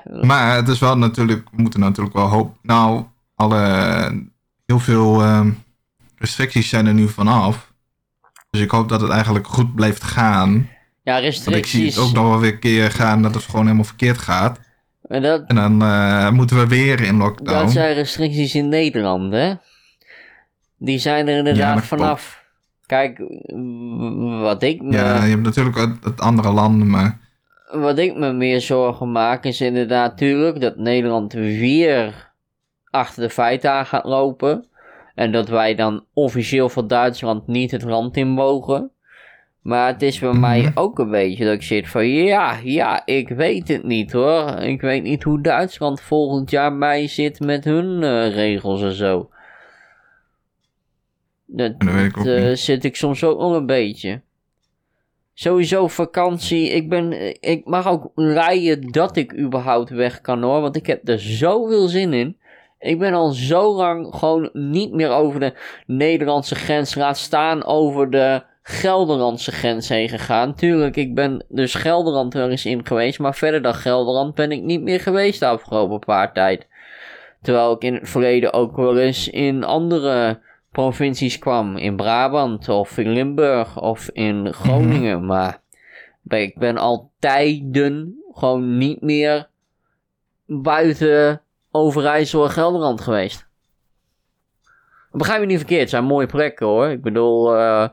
dus. maar het is wel natuurlijk, we moeten natuurlijk wel hoop. Nou, alle, heel veel uh, restricties zijn er nu vanaf. Dus ik hoop dat het eigenlijk goed blijft gaan. Ja, restricties. Want ik zie het ook nog wel weer een keer gaan dat het gewoon helemaal verkeerd gaat. En, dat, en dan uh, moeten we weer in lockdown. Dat zijn restricties in Nederland, hè? Die zijn er inderdaad ja, vanaf. Kijk, wat ik me... Ja, je hebt natuurlijk het andere landen, maar... Wat ik me meer zorgen maak is inderdaad natuurlijk dat Nederland weer achter de feiten aan gaat lopen. En dat wij dan officieel van Duitsland niet het land in mogen. Maar het is bij mij mhm. ook een beetje dat ik zit van ja, ja, ik weet het niet hoor. Ik weet niet hoe Duitsland volgend jaar bij zit met hun uh, regels en zo. Dat, dat uh, zit ik soms ook nog een beetje. Sowieso vakantie. Ik, ben, ik mag ook rijden dat ik überhaupt weg kan hoor. Want ik heb er zoveel zin in. Ik ben al zo lang gewoon niet meer over de Nederlandse grens. Laat staan over de Gelderlandse grens heen gegaan. Tuurlijk, ik ben dus Gelderland wel eens in geweest. Maar verder dan Gelderland ben ik niet meer geweest de afgelopen paar tijd. Terwijl ik in het verleden ook wel eens in andere provincies kwam. In Brabant of in Limburg of in Groningen. Mhm. Maar ik ben al tijden gewoon niet meer buiten Overijssel en Gelderland geweest. Begrijp me niet verkeerd, het zijn mooie plekken hoor. Ik bedoel, uh,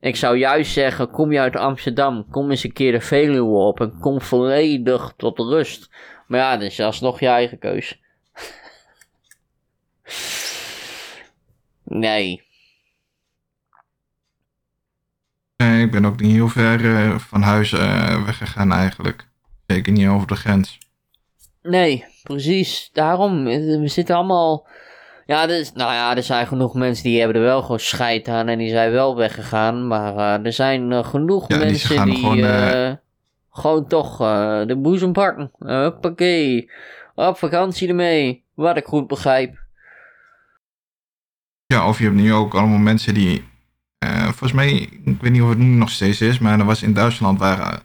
ik zou juist zeggen, kom je uit Amsterdam, kom eens een keer de Veluwe op en kom volledig tot rust. Maar ja, dat is alsnog je eigen keus. Nee. Nee, ik ben ook niet heel ver uh, van huis uh, weggegaan eigenlijk. Zeker niet over de grens. Nee, precies. Daarom, we zitten allemaal... Ja, dus, nou ja, er zijn genoeg mensen die hebben er wel gewoon scheid aan en die zijn wel weggegaan. Maar uh, er zijn uh, genoeg ja, mensen die, die gewoon, uh, gewoon, toch de boezem pakken. Hoppakee. Op vakantie ermee. Wat ik goed begrijp. Ja, of je hebt nu ook allemaal mensen die... volgens mij, ik weet niet of het nu nog steeds is, maar er was in Duitsland waren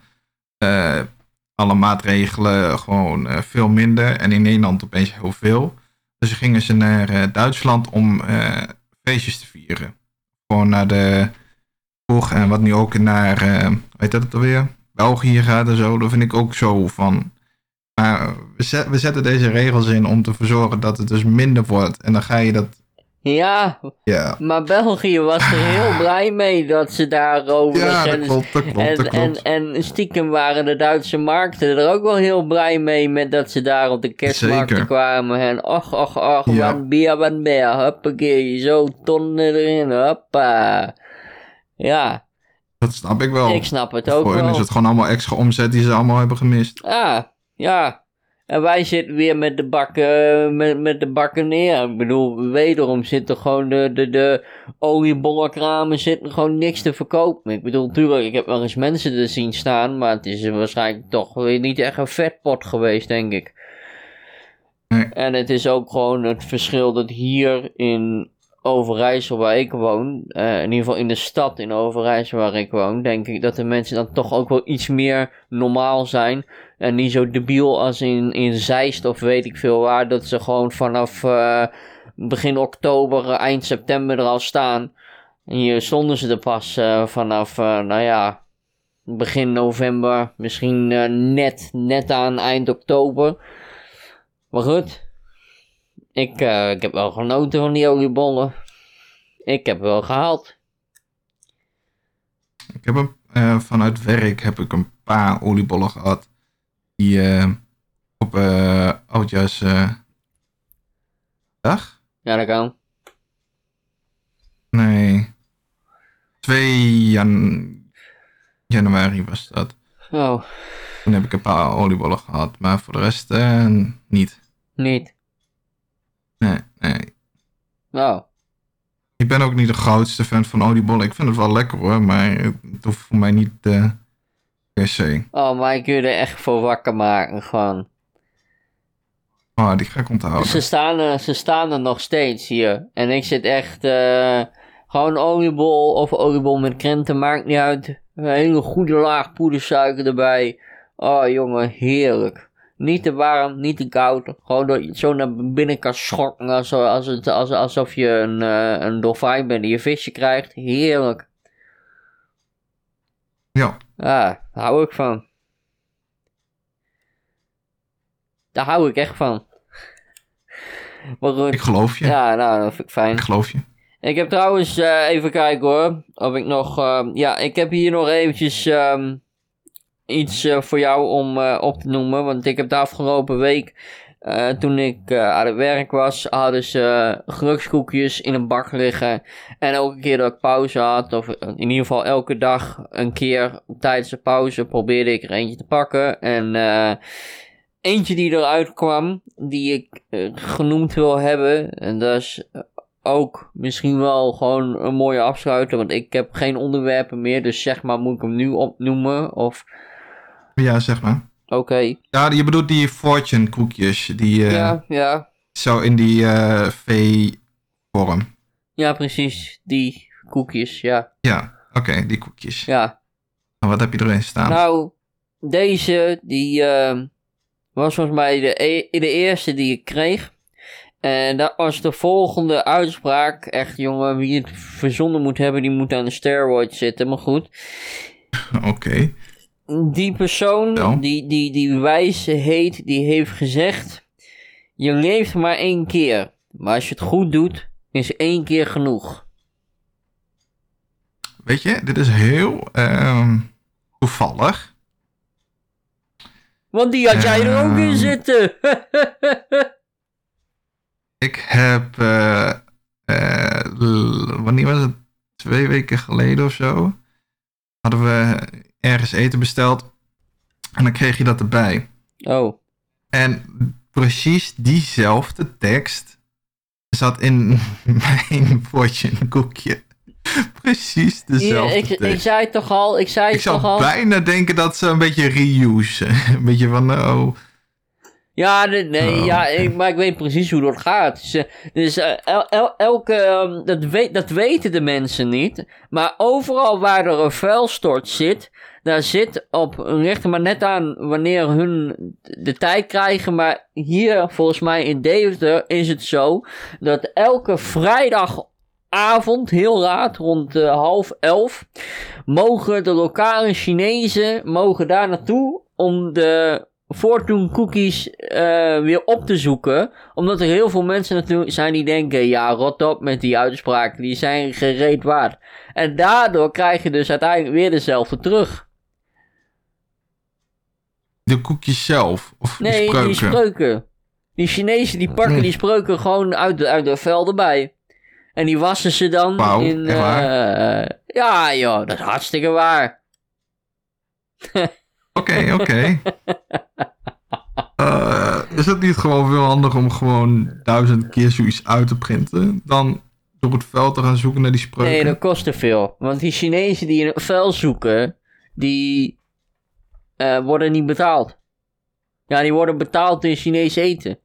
alle maatregelen gewoon uh, veel minder. En in Nederland opeens heel veel. Dus gingen ze naar Duitsland om feestjes te vieren. Gewoon naar de Boeg en wat nu ook naar, weet dat het alweer? België gaat en zo. Dat vind ik ook zo van. Maar we zetten deze regels in om te verzorgen dat het dus minder wordt. En dan ga je dat ja, ja, maar België was er heel blij mee dat ze daar over ja, grens... klopt, dat klopt, en, klopt. En, en stiekem waren de Duitse markten er ook wel heel blij mee met dat ze daar op de kerstmarkten kwamen. En och, och, och, ja. wat bier, wat meer, huppakee, zo tonnen erin, hoppa. Ja. Dat snap ik wel. Ik snap het ook Voor wel. is het gewoon allemaal extra omzet die ze allemaal hebben gemist. Ja, ja. En wij zitten weer met de bakken, met, met de bakken neer. Ik bedoel, wederom zitten gewoon de, de, de oliebollenkramen zitten gewoon niks te verkopen. Ik bedoel, natuurlijk, ik heb wel eens mensen te zien staan, maar het is waarschijnlijk toch weer niet echt een vetpot geweest, denk ik. En het is ook gewoon het verschil dat hier in Overijssel, waar ik woon, uh, in ieder geval in de stad in Overijssel waar ik woon, denk ik dat de mensen dan toch ook wel iets meer normaal zijn. En niet zo debiel als in, in Zeist of weet ik veel waar, dat ze gewoon vanaf uh, begin oktober, eind september er al staan. En hier stonden ze er pas uh, vanaf, nou ja, begin november, misschien net, net aan eind oktober. Maar goed, ik, ik heb wel genoten van die oliebollen. Ik heb wel gehaald. Ik heb een, vanuit werk heb ik een paar oliebollen gehad. Die uh, op uh, oudjas dag? Ja, dat kan. Nee. 2 jan januari was dat. Oh. Toen heb ik een paar oliebollen gehad, maar voor de rest niet. Niet? Nee, nee. Nou. Ik ben ook niet de grootste fan van oliebollen. Ik vind het wel lekker hoor, maar het hoeft voor mij niet se. Oh, maar ik wil er echt voor wakker maken, gewoon. Oh, die ga ik onthouden. Ze staan er, ze staan er nog steeds hier. En ik zit echt, uh, gewoon oliebol of oliebol met krenten, maakt niet uit. Een hele goede laag poedersuiker erbij. Oh jongen, heerlijk. Niet te warm, niet te koud. Gewoon dat je zo naar binnen kan schokken. Alsof, het, alsof je een, uh, een dolfijn bent die je visje krijgt. Heerlijk. Ja. Ja, daar hou ik van. Daar hou ik echt van. Maar. Ik geloof je. Ja, nou, dat vind ik fijn. Ik geloof je. Ik heb trouwens, uh, even kijken hoor. Of ik nog. Uh, ja, ik heb hier nog eventjes. Um, iets uh, voor jou om op te noemen. Want ik heb de afgelopen week, uh, toen ik aan het werk was, hadden ze gelukskoekjes in een bak liggen. En elke keer dat ik pauze had, of in ieder geval elke dag een keer tijdens de pauze, probeerde ik er eentje te pakken. En eentje die eruit kwam, die ik genoemd wil hebben, en dat is ook misschien wel gewoon een mooie afsluiter. Want ik heb geen onderwerpen meer. Dus zeg maar, moet ik hem nu opnoemen? Of... Ja, zeg maar. Oké. Ja, je bedoelt die fortune koekjes. Die, uh, ja, ja. Zo in die uh, V-vorm. Ja, precies. Die koekjes, ja. Ja, oké, die koekjes. Ja. En wat heb je erin staan? Nou, deze, die uh, was volgens mij de, e de eerste die ik kreeg. En dat was de volgende uitspraak. Echt, jongen, wie het verzonnen moet hebben, die moet aan de steroid zitten. Maar goed. Oké. Die persoon, die, die, die wijze heet, die heeft gezegd... Je leeft maar één keer. Maar als je het goed doet, is één keer genoeg. Weet je, dit is heel uh, toevallig. Want die had jij er ook in ehm, zitten. ik heb, uh, uh, wanneer was het? Twee weken geleden of zo. Hadden we ergens eten besteld. En dan kreeg je dat erbij. Oh. En precies diezelfde tekst zat in mijn fortune koekje. Precies dezelfde ik, tekst. Ik zei toch al, ik zei ik toch zou al... bijna denken dat ze een beetje reuse. een beetje van, oh... Ja, nee, oh, ja ik, maar ik weet precies hoe dat gaat. Dus, dus el, elke, ehm, dat, weet, dat weten de mensen niet. Maar overal waar er een vuilstort zit, daar zit op, er maar net aan wanneer hun de tijd krijgen. Maar hier, volgens mij in Deventer, is het zo dat elke vrijdagavond, heel laat, rond uh, half elf, mogen de lokale Chinezen mogen daar naartoe om de fortune cookies uh, weer op te zoeken. Omdat er heel veel mensen natuurlijk zijn die denken: ja, rot op met die uitspraken, die zijn gereed waard. En daardoor krijg je dus uiteindelijk weer dezelfde terug. De koekjes zelf? Of nee, die spreuken? die spreuken. Die Chinezen die pakken die spreuken gewoon uit de, uit de velden bij. En die wassen ze dan wow, in. Uh, ja, joh, dat is hartstikke waar. Oké, oké. Uh, is het niet gewoon veel handiger om gewoon duizend keer zoiets uit te printen dan door het veld te gaan zoeken naar die spreuken? Nee, dat kost te veel. Want die Chinezen die in het vel zoeken, die uh, worden niet betaald. Ja, die worden betaald in Chinees eten.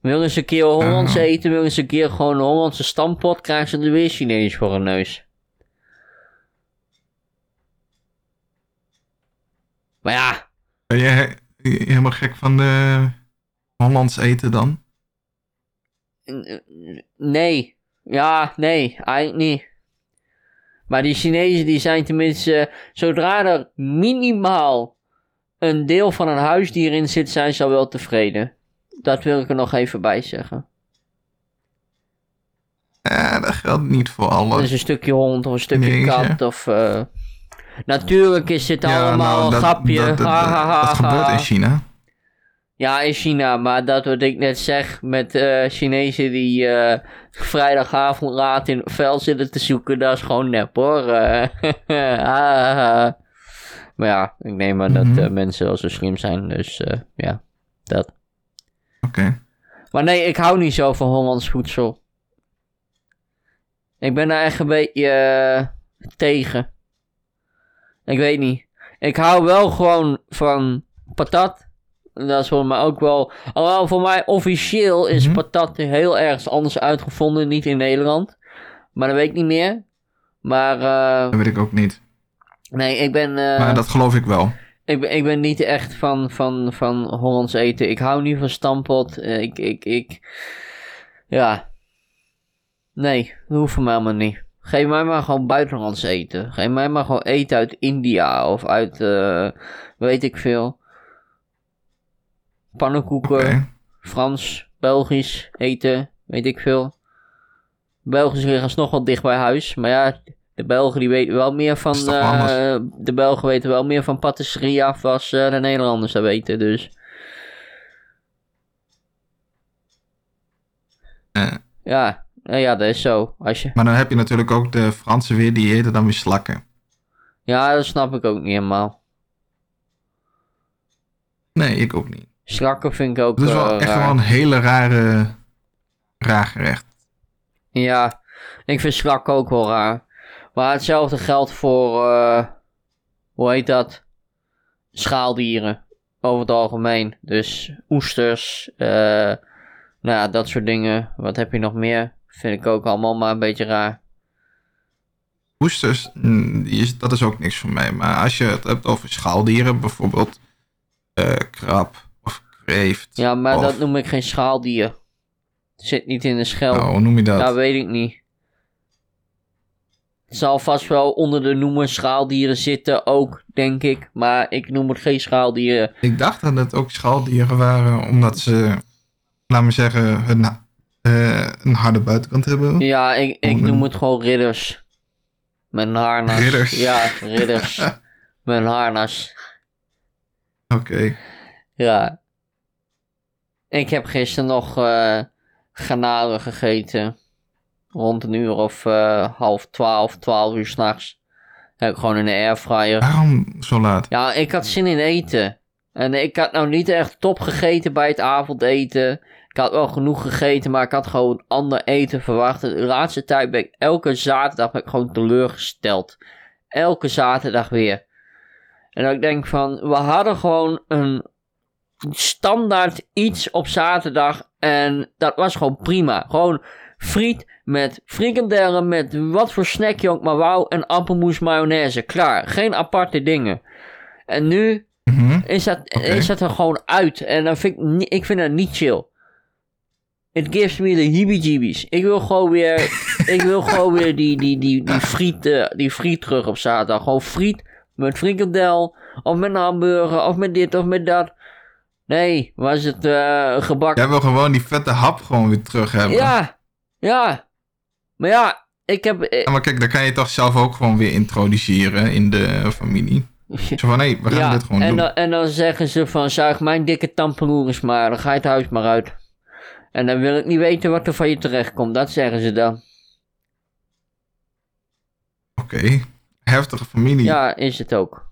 Wil eens een keer Hollands uh. eten, wil eens een keer gewoon een Hollandse stampot, krijgen ze er weer Chinees voor een neus. Maar ja. Ben je helemaal gek van de Hollands eten dan? Nee. Ja, nee, eigenlijk niet. Maar die Chinezen die zijn tenminste, zodra er minimaal een deel van een huisdier in zit, zijn ze al wel tevreden. Dat wil ik er nog even bij zeggen. Ja, dat geldt niet voor alle. Dus een stukje hond of een stukje kat of... Uh... Natuurlijk is dit allemaal nou, een grapje. Dat, dat, gebeurt in China. Ja, in China, maar dat wat ik net zeg met uh, Chinezen die uh, vrijdagavond laat in het veld zitten te zoeken, dat is gewoon nep hoor. Uh, maar ja, ik neem aan dat mhm. mensen al zo slim zijn, dus ja, dat. Oké. Maar nee, ik hou niet zo van Hollands voedsel. Ik ben daar echt een beetje tegen. Ik weet niet. Ik hou wel gewoon van patat. Dat is voor mij ook wel. Alhoewel voor mij officieel is mhm. patat heel ergens anders uitgevonden. Niet in Nederland. Maar dat weet ik niet meer. Maar. Uh, dat weet ik ook niet. Nee, ik ben. Uh, maar dat geloof ik wel. Ik ben, ik ben niet echt van, van, van Hollands eten. Ik hou niet van stampot. Uh, ik, ik, ik. Ja. Nee, dat hoeft voor mij allemaal niet. Geef mij maar gewoon buitenlands eten. Geef mij maar gewoon eten uit India of uit, uh, weet ik veel. Pannenkoeken, Frans, Belgisch eten, weet ik veel. Belgisch liggen nog wel dicht bij huis. Maar ja, de Belgen die weten wel meer van. Uh, de Belgen weten wel meer van patisserie af als uh, de Nederlanders dat weten. Dus. Ja, ja, dat is zo. Als je... Maar dan heb je natuurlijk ook de Fransen weer, die eten dan weer slakken. Ja, dat snap ik ook niet helemaal. Nee, ik ook niet. Slakken vind ik ook Dat is wel uh, echt wel een hele rare, raar gerecht. Ja, ik vind slak ook wel raar. Maar hetzelfde geldt voor, uh, hoe heet dat? Schaaldieren. Over het algemeen. Dus oesters, uh, nou ja, dat soort dingen. Wat heb je nog meer? Vind ik ook allemaal maar een beetje raar. Oesters, mm, is, dat is ook niks voor mij. Maar als je het hebt over schaaldieren, bijvoorbeeld uh, krab of kreeft. Ja, maar dat noem ik geen schaaldier. Zit niet in de schel. Nou, hoe noem je dat? Dat weet ik niet. Het zal vast wel onder de noemer schaaldieren zitten ook, denk ik. Maar ik noem het geen schaaldieren. Ik dacht dat het ook schaaldieren waren, omdat ze, laat me zeggen, een, uh, een harde buitenkant hebben. Ja, ik, ik noem het gewoon ridders. Met een harnas. Ridders? Ja, ridders. Met een harnas. Oké. Ja. Ik heb gisteren nog uh, garnalen gegeten rond een uur of uh, half twaalf, twaalf uur s'nachts. Heb ik gewoon in de airfryer. Waarom zo laat? Ja, ik had zin in eten. En ik had nou niet echt top gegeten bij het avondeten. Ik had wel genoeg gegeten, maar ik had gewoon ander eten verwacht. De laatste tijd ben ik elke zaterdag ben ik gewoon teleurgesteld. Elke zaterdag weer. En dat ik denk van, we hadden gewoon een standaard iets op zaterdag. En dat was gewoon prima. Gewoon friet met frikandellen, met wat voor snack je ook maar wou. En appelmoes mayonaise. Klaar. Geen aparte dingen. En nu mhm. is, dat, is dat er gewoon uit. En dan vind ik, ik vind dat niet chill. It gives me the heebie-jeebies. Ik wil gewoon weer, ik wil gewoon weer die, die, die, die, friet, uh, die friet terug op zaterdag. Gewoon friet met frikandel, of met een hamburger, of met dit of met dat. Nee, was het uh, gebak. Jij wil gewoon die vette hap gewoon weer terug hebben. Ja, ja. Maar ja, ik heb... Ja, maar kijk, dan kan je toch zelf ook gewoon weer introduceren in de familie. Zo van, hé, hey, we gaan dit gewoon en doen. Dan, en dan zeggen ze van, zuig mijn dikke tampeloer maar, dan ga je het huis maar uit. En dan wil ik niet weten wat er van je terecht komt, dat zeggen ze dan. Oké, heftige familie. Ja, is het ook.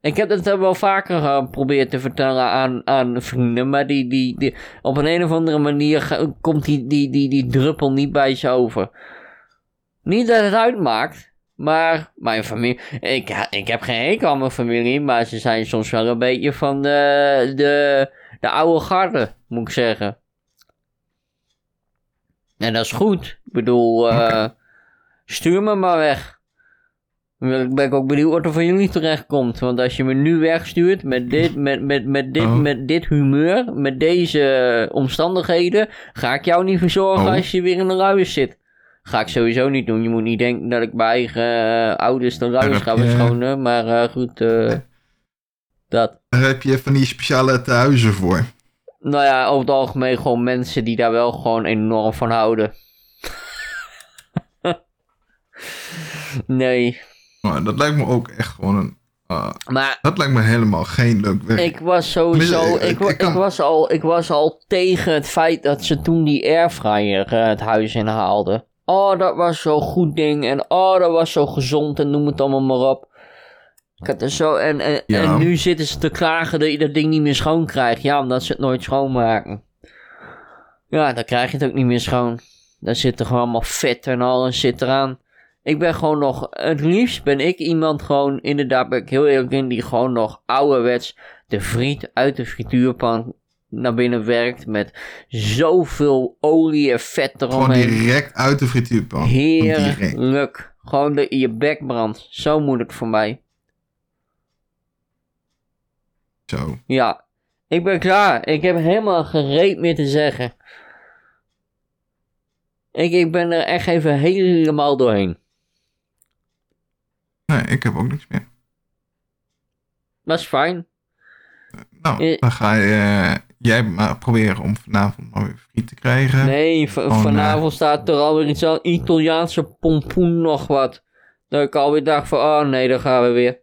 Ik heb het wel vaker geprobeerd te vertellen aan, aan vrienden, maar die, die, die, op een, een of andere manier komt die, die, die, die druppel niet bij ze over. Niet dat het uitmaakt, maar mijn familie. Ik, ik heb geen hekel aan mijn familie, maar ze zijn soms wel een beetje van de, de, de oude garde, moet ik zeggen. En dat is goed. Ik bedoel, uh, stuur me maar weg. Ik ben ook benieuwd wat er van jullie terecht komt. Want als je me nu wegstuurt met dit, met, met, met dit, oh. met dit humeur, met deze omstandigheden, ga ik jou niet verzorgen oh. als je weer in de ruis zit. Ga ik sowieso niet doen. Je moet niet denken dat ik bij eigen uh, ouders de ruis ga verschonen. Maar uh, goed, dat. Daar heb je van die speciale tehuizen voor. Nou ja, over het algemeen gewoon mensen die daar wel gewoon enorm van houden. nee. Maar dat lijkt me ook echt gewoon een. Uh, maar, dat lijkt me helemaal geen leuk werk. Ik was sowieso. Ik, ik, ik, was al, ik was al tegen het feit dat ze toen die airfryer uh, het huis inhaalden. Oh, dat was zo'n goed ding. En oh, dat was zo gezond. En noem het allemaal maar op. Zo, en, en, en nu zitten ze te klagen dat je dat ding niet meer schoon krijgt. Ja, omdat ze het nooit schoonmaken. Ja, dan krijg je het ook niet meer schoon. Daar zit er gewoon allemaal vet en alles zit eraan. Ik ben gewoon nog, het liefst ben ik iemand gewoon, inderdaad ben ik heel eerlijk in, die gewoon nog ouderwets de friet uit de frituurpan naar binnen werkt met zoveel olie en vet eromheen. Gewoon direct uit de frituurpan. Heerlijk. Gewoon de, je bek brandt. Zo moet het voor mij. Zo. Ja. Ik ben klaar. Ik heb helemaal gereed meer te zeggen. Ik, ik ben er echt even helemaal doorheen. Nee, ik heb ook niks meer. Dat is fijn. Nou, eh, dan ga je, uh, jij maar proberen om vanavond maar weer friet te krijgen. Nee, vanavond staat er alweer iets aan Italiaanse pompoen nog wat. Dat ik alweer dacht van, oh nee, dan gaan we weer.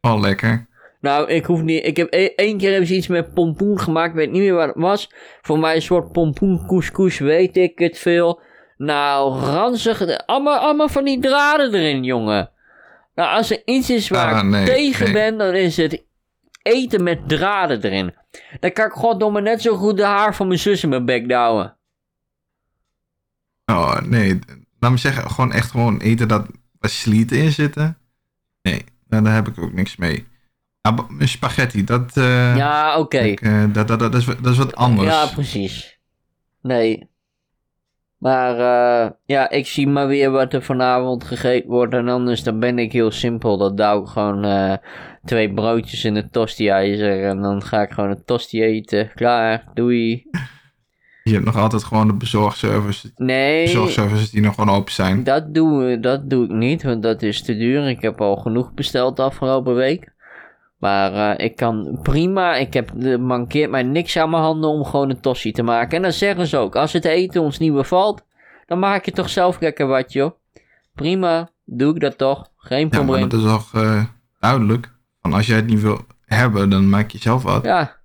Oh, lekker. Nou, ik hoef niet. Ik heb e één keer hebben ze iets met pompoen gemaakt. Ik weet niet meer wat het was. Voor mij een soort pompoen couscous, weet ik het veel. Nou, ranzig. Allemaal, allemaal van die draden erin, jongen. Nou, als er iets is waar ah, ik tegen ben, dan is het eten met draden erin. Dan kan ik goddomme net zo goed de haar van mijn zus in mijn bek douwen. Oh, nee. Laat me zeggen, gewoon echt gewoon eten dat waar slieten in zitten. Nee, daar heb ik ook niks mee. Spaghetti, dat... Uh, ja, oké. Uh, dat, dat, dat, is, dat is wat anders. Ja, precies. Nee. Maar uh, ja, ik zie maar weer wat er vanavond gegeten wordt. En anders dan ben ik heel simpel. Dat douw ik gewoon twee broodjes in een tosti-ijzer. En dan ga ik gewoon een tosti eten. Klaar, doei. Je hebt nog altijd gewoon de bezorgservice. Nee. Bezorgservices die nog gewoon open zijn. Dat doe, dat doe ik niet, want dat is te duur. Ik heb al genoeg besteld de afgelopen week. Maar uh, ik kan prima, ik heb, er mankeert mij niks aan mijn handen om gewoon een tossie te maken. En dan zeggen ze ook, als het eten ons niet bevalt, dan maak je toch zelf lekker wat, joh. Prima, doe ik dat toch, geen probleem. Ja, dat is toch uh, duidelijk. Van als jij het niet wil hebben, dan maak je zelf wat. Ja,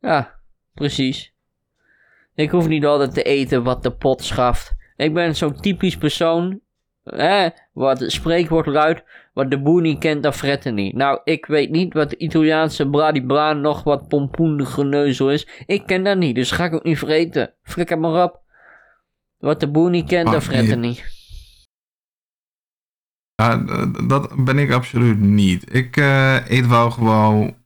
ja, precies. Ik hoef niet altijd te eten wat de pot schaft. Ik ben zo'n typisch persoon. Hè, wat het spreekwoord luidt. Wat de boer niet kent, dat fretten niet. Nou, ik weet niet wat de Italiaanse bradibra nog wat pompoen geneuzel is. Ik ken dat niet, dus ga ik ook niet vreten. Flikker maar op. Wat de boer niet kent, dat fretten niet. Ja, dat ben ik absoluut niet. Ik uh, eet wel gewoon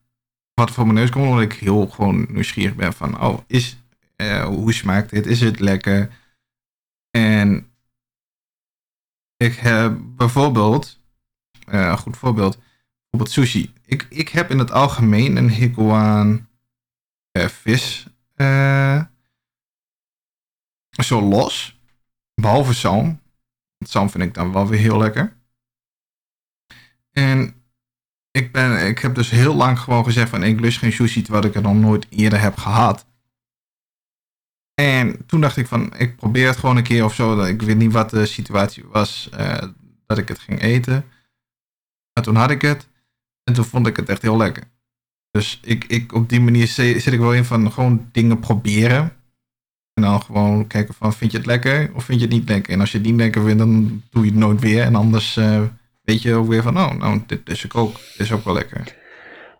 wat voor mijn neus komt, omdat ik heel gewoon nieuwsgierig ben van, oh, is uh, hoe smaakt dit? Is het lekker? En ik heb bijvoorbeeld, uh, een goed voorbeeld, bijvoorbeeld sushi. Ik, ik heb in het algemeen een hekel uh, vis. zo los. Behalve zalm. Zalm vind ik dan wel weer heel lekker. En ik, ben, ik heb dus heel lang gewoon gezegd van ik lust geen sushi terwijl ik het nog nooit eerder heb gehad. En toen dacht ik van, ik probeer het gewoon een keer of zo. Ik weet niet wat de situatie was uh, dat ik het ging eten. Maar toen had ik het. En toen vond ik het echt heel lekker. Dus ik, ik, op die manier zit ik wel in van gewoon dingen proberen. En dan gewoon kijken van, vind je het lekker of vind je het niet lekker? En als je het niet lekker vindt, dan doe je het nooit weer. En anders uh, weet je ook weer van, oh, nou, dit is ook, dit is ook wel lekker.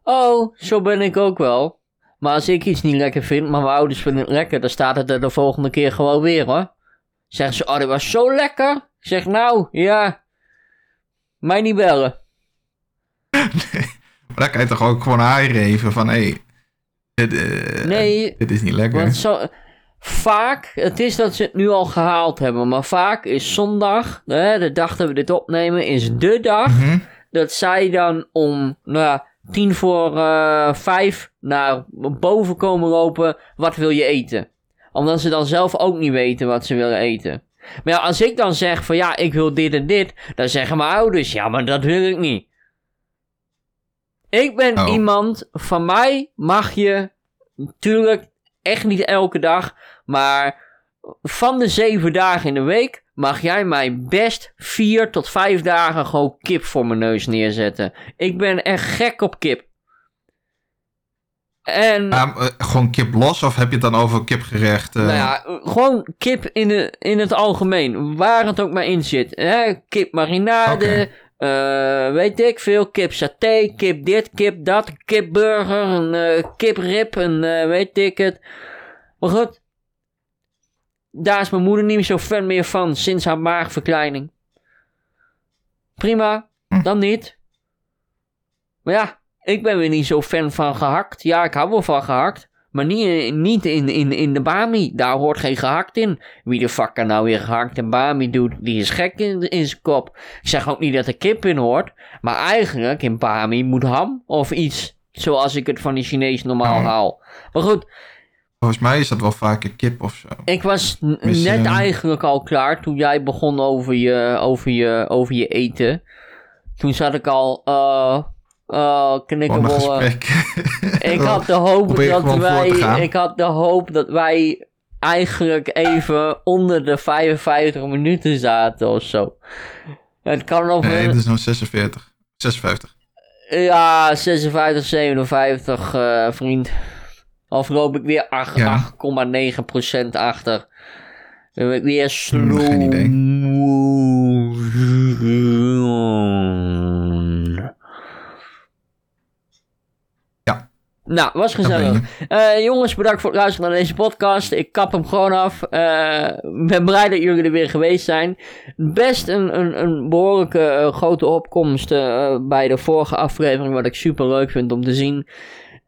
Oh, zo ben ik ook wel. Maar als ik iets niet lekker vind, maar mijn ouders vinden het lekker, dan staat het er de volgende keer gewoon weer hoor. Zeggen ze, oh, dit was zo lekker. Ik zeg, nou, ja. Mij niet bellen. Nee, maar dan kan je toch ook gewoon aangeven van, hé, hey, dit, uh, nee, dit is niet lekker. Want zo, vaak, het is dat ze het nu al gehaald hebben, maar vaak is zondag, hè, de dag dat we dit opnemen, is de dag mhm. dat zij dan om, nou tien voor uh, vijf naar boven komen lopen. Wat wil je eten? Omdat ze dan zelf ook niet weten wat ze willen eten. Maar ja, als ik dan zeg van ja, ik wil dit en dit, dan zeggen mijn ouders ja, maar dat wil ik niet. Ik ben oh. iemand, van mij mag je, natuurlijk echt niet elke dag, maar van de zeven dagen in de week mag jij mij best vier tot vijf dagen gewoon kip voor mijn neus neerzetten. Ik ben echt gek op kip. En, uh, gewoon kip los of heb je het dan over kipgerecht? Nou ja, gewoon kip in, de, in het algemeen. Waar het ook maar in zit. Hè? Kip marinade, uh, weet ik veel. Kip saté, kip dit, kip dat. Kipburger, een uh, kiprib, en weet ik het. Maar goed, daar is mijn moeder niet zo fan meer van sinds haar maagverkleining. Prima, hm. dan niet. Maar ja, ik ben weer niet zo fan van gehakt. Ja, ik hou wel van gehakt. Maar niet, niet in, in, in de bami. Daar hoort geen gehakt in. Wie de fuck kan nou weer gehakt en bami doet, die is gek in, in zijn kop. Ik zeg ook niet dat er kip in hoort. Maar eigenlijk in bami moet ham of iets. Zoals ik het van de Chinees normaal haal. Maar goed, Volgens mij is dat wel vaak een kip of zo. Ik was net eigenlijk al klaar toen jij begon over je, over je, over je eten. Toen zat ik al. Uh, uh, knikkenbollen. ik had de hoop dat wij. Ik had de hoop dat wij eigenlijk even onder de 55 minuten zaten of zo. Het kan nog. Nee, het is nog 46. 56. Ja, 56, 57, uh, vriend. Of loop ik weer 8,9% achter. Dan ben ik weer slow. Geen idee. Ja. Nou, was gezellig. Uh, jongens, bedankt voor het luisteren naar deze podcast. Ik kap hem gewoon af. Uh, ben blij dat jullie er weer geweest zijn. Best een, een, een behoorlijke uh, grote opkomst bij de vorige aflevering, wat ik super leuk vind om te zien.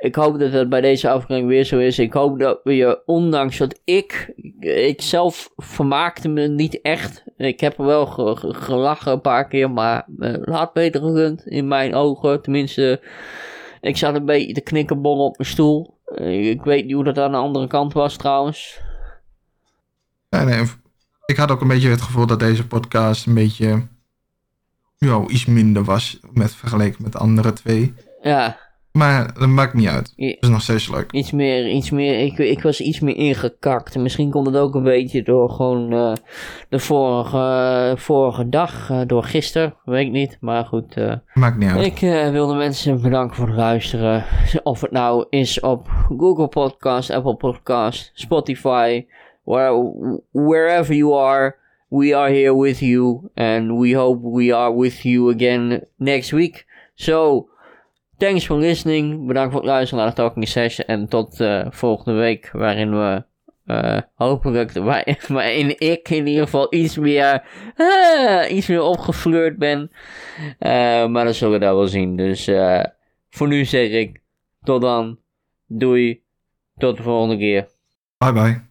Ik hoop dat het bij deze aflevering weer zo is. Ik hoop dat we je, ondanks dat ik, ik zelf vermaakte me niet echt. Ik heb er wel gelachen een paar keer, maar laat beter gegund in mijn ogen. Tenminste ik zat een beetje te knikkenbollen op mijn stoel. Eh, ik weet niet hoe dat aan de andere kant was trouwens. Nee, nee. Ik had ook een beetje het gevoel dat deze podcast een beetje... Ja, iets minder was met, vergeleken met de andere twee. Ja. Maar dat maakt niet uit. Het is nog steeds leuk. Iets meer, iets meer. Ik, ik was iets meer ingekakt. Misschien komt het ook een beetje door gewoon uh, de vorige, vorige dag. Uh, door gisteren. Weet ik niet. Maar goed. Uh, Maakt niet uit. Ik wil de mensen bedanken voor het luisteren. Of het nou is op Google Podcast, Apple Podcast, Spotify. Where, wherever you are. We are here with you. And we hope we are with you again next week. So. Thanks for listening. Bedankt voor het luisteren naar de Talking Session. En tot uh, volgende week, waarin we uh, hopelijk, waarin ik in ieder geval iets meer, uh, iets meer opgefleurd ben. maar dat zullen we daar wel zien. Dus voor nu zeg ik, tot dan. Doei. Tot de volgende keer. Bye bye.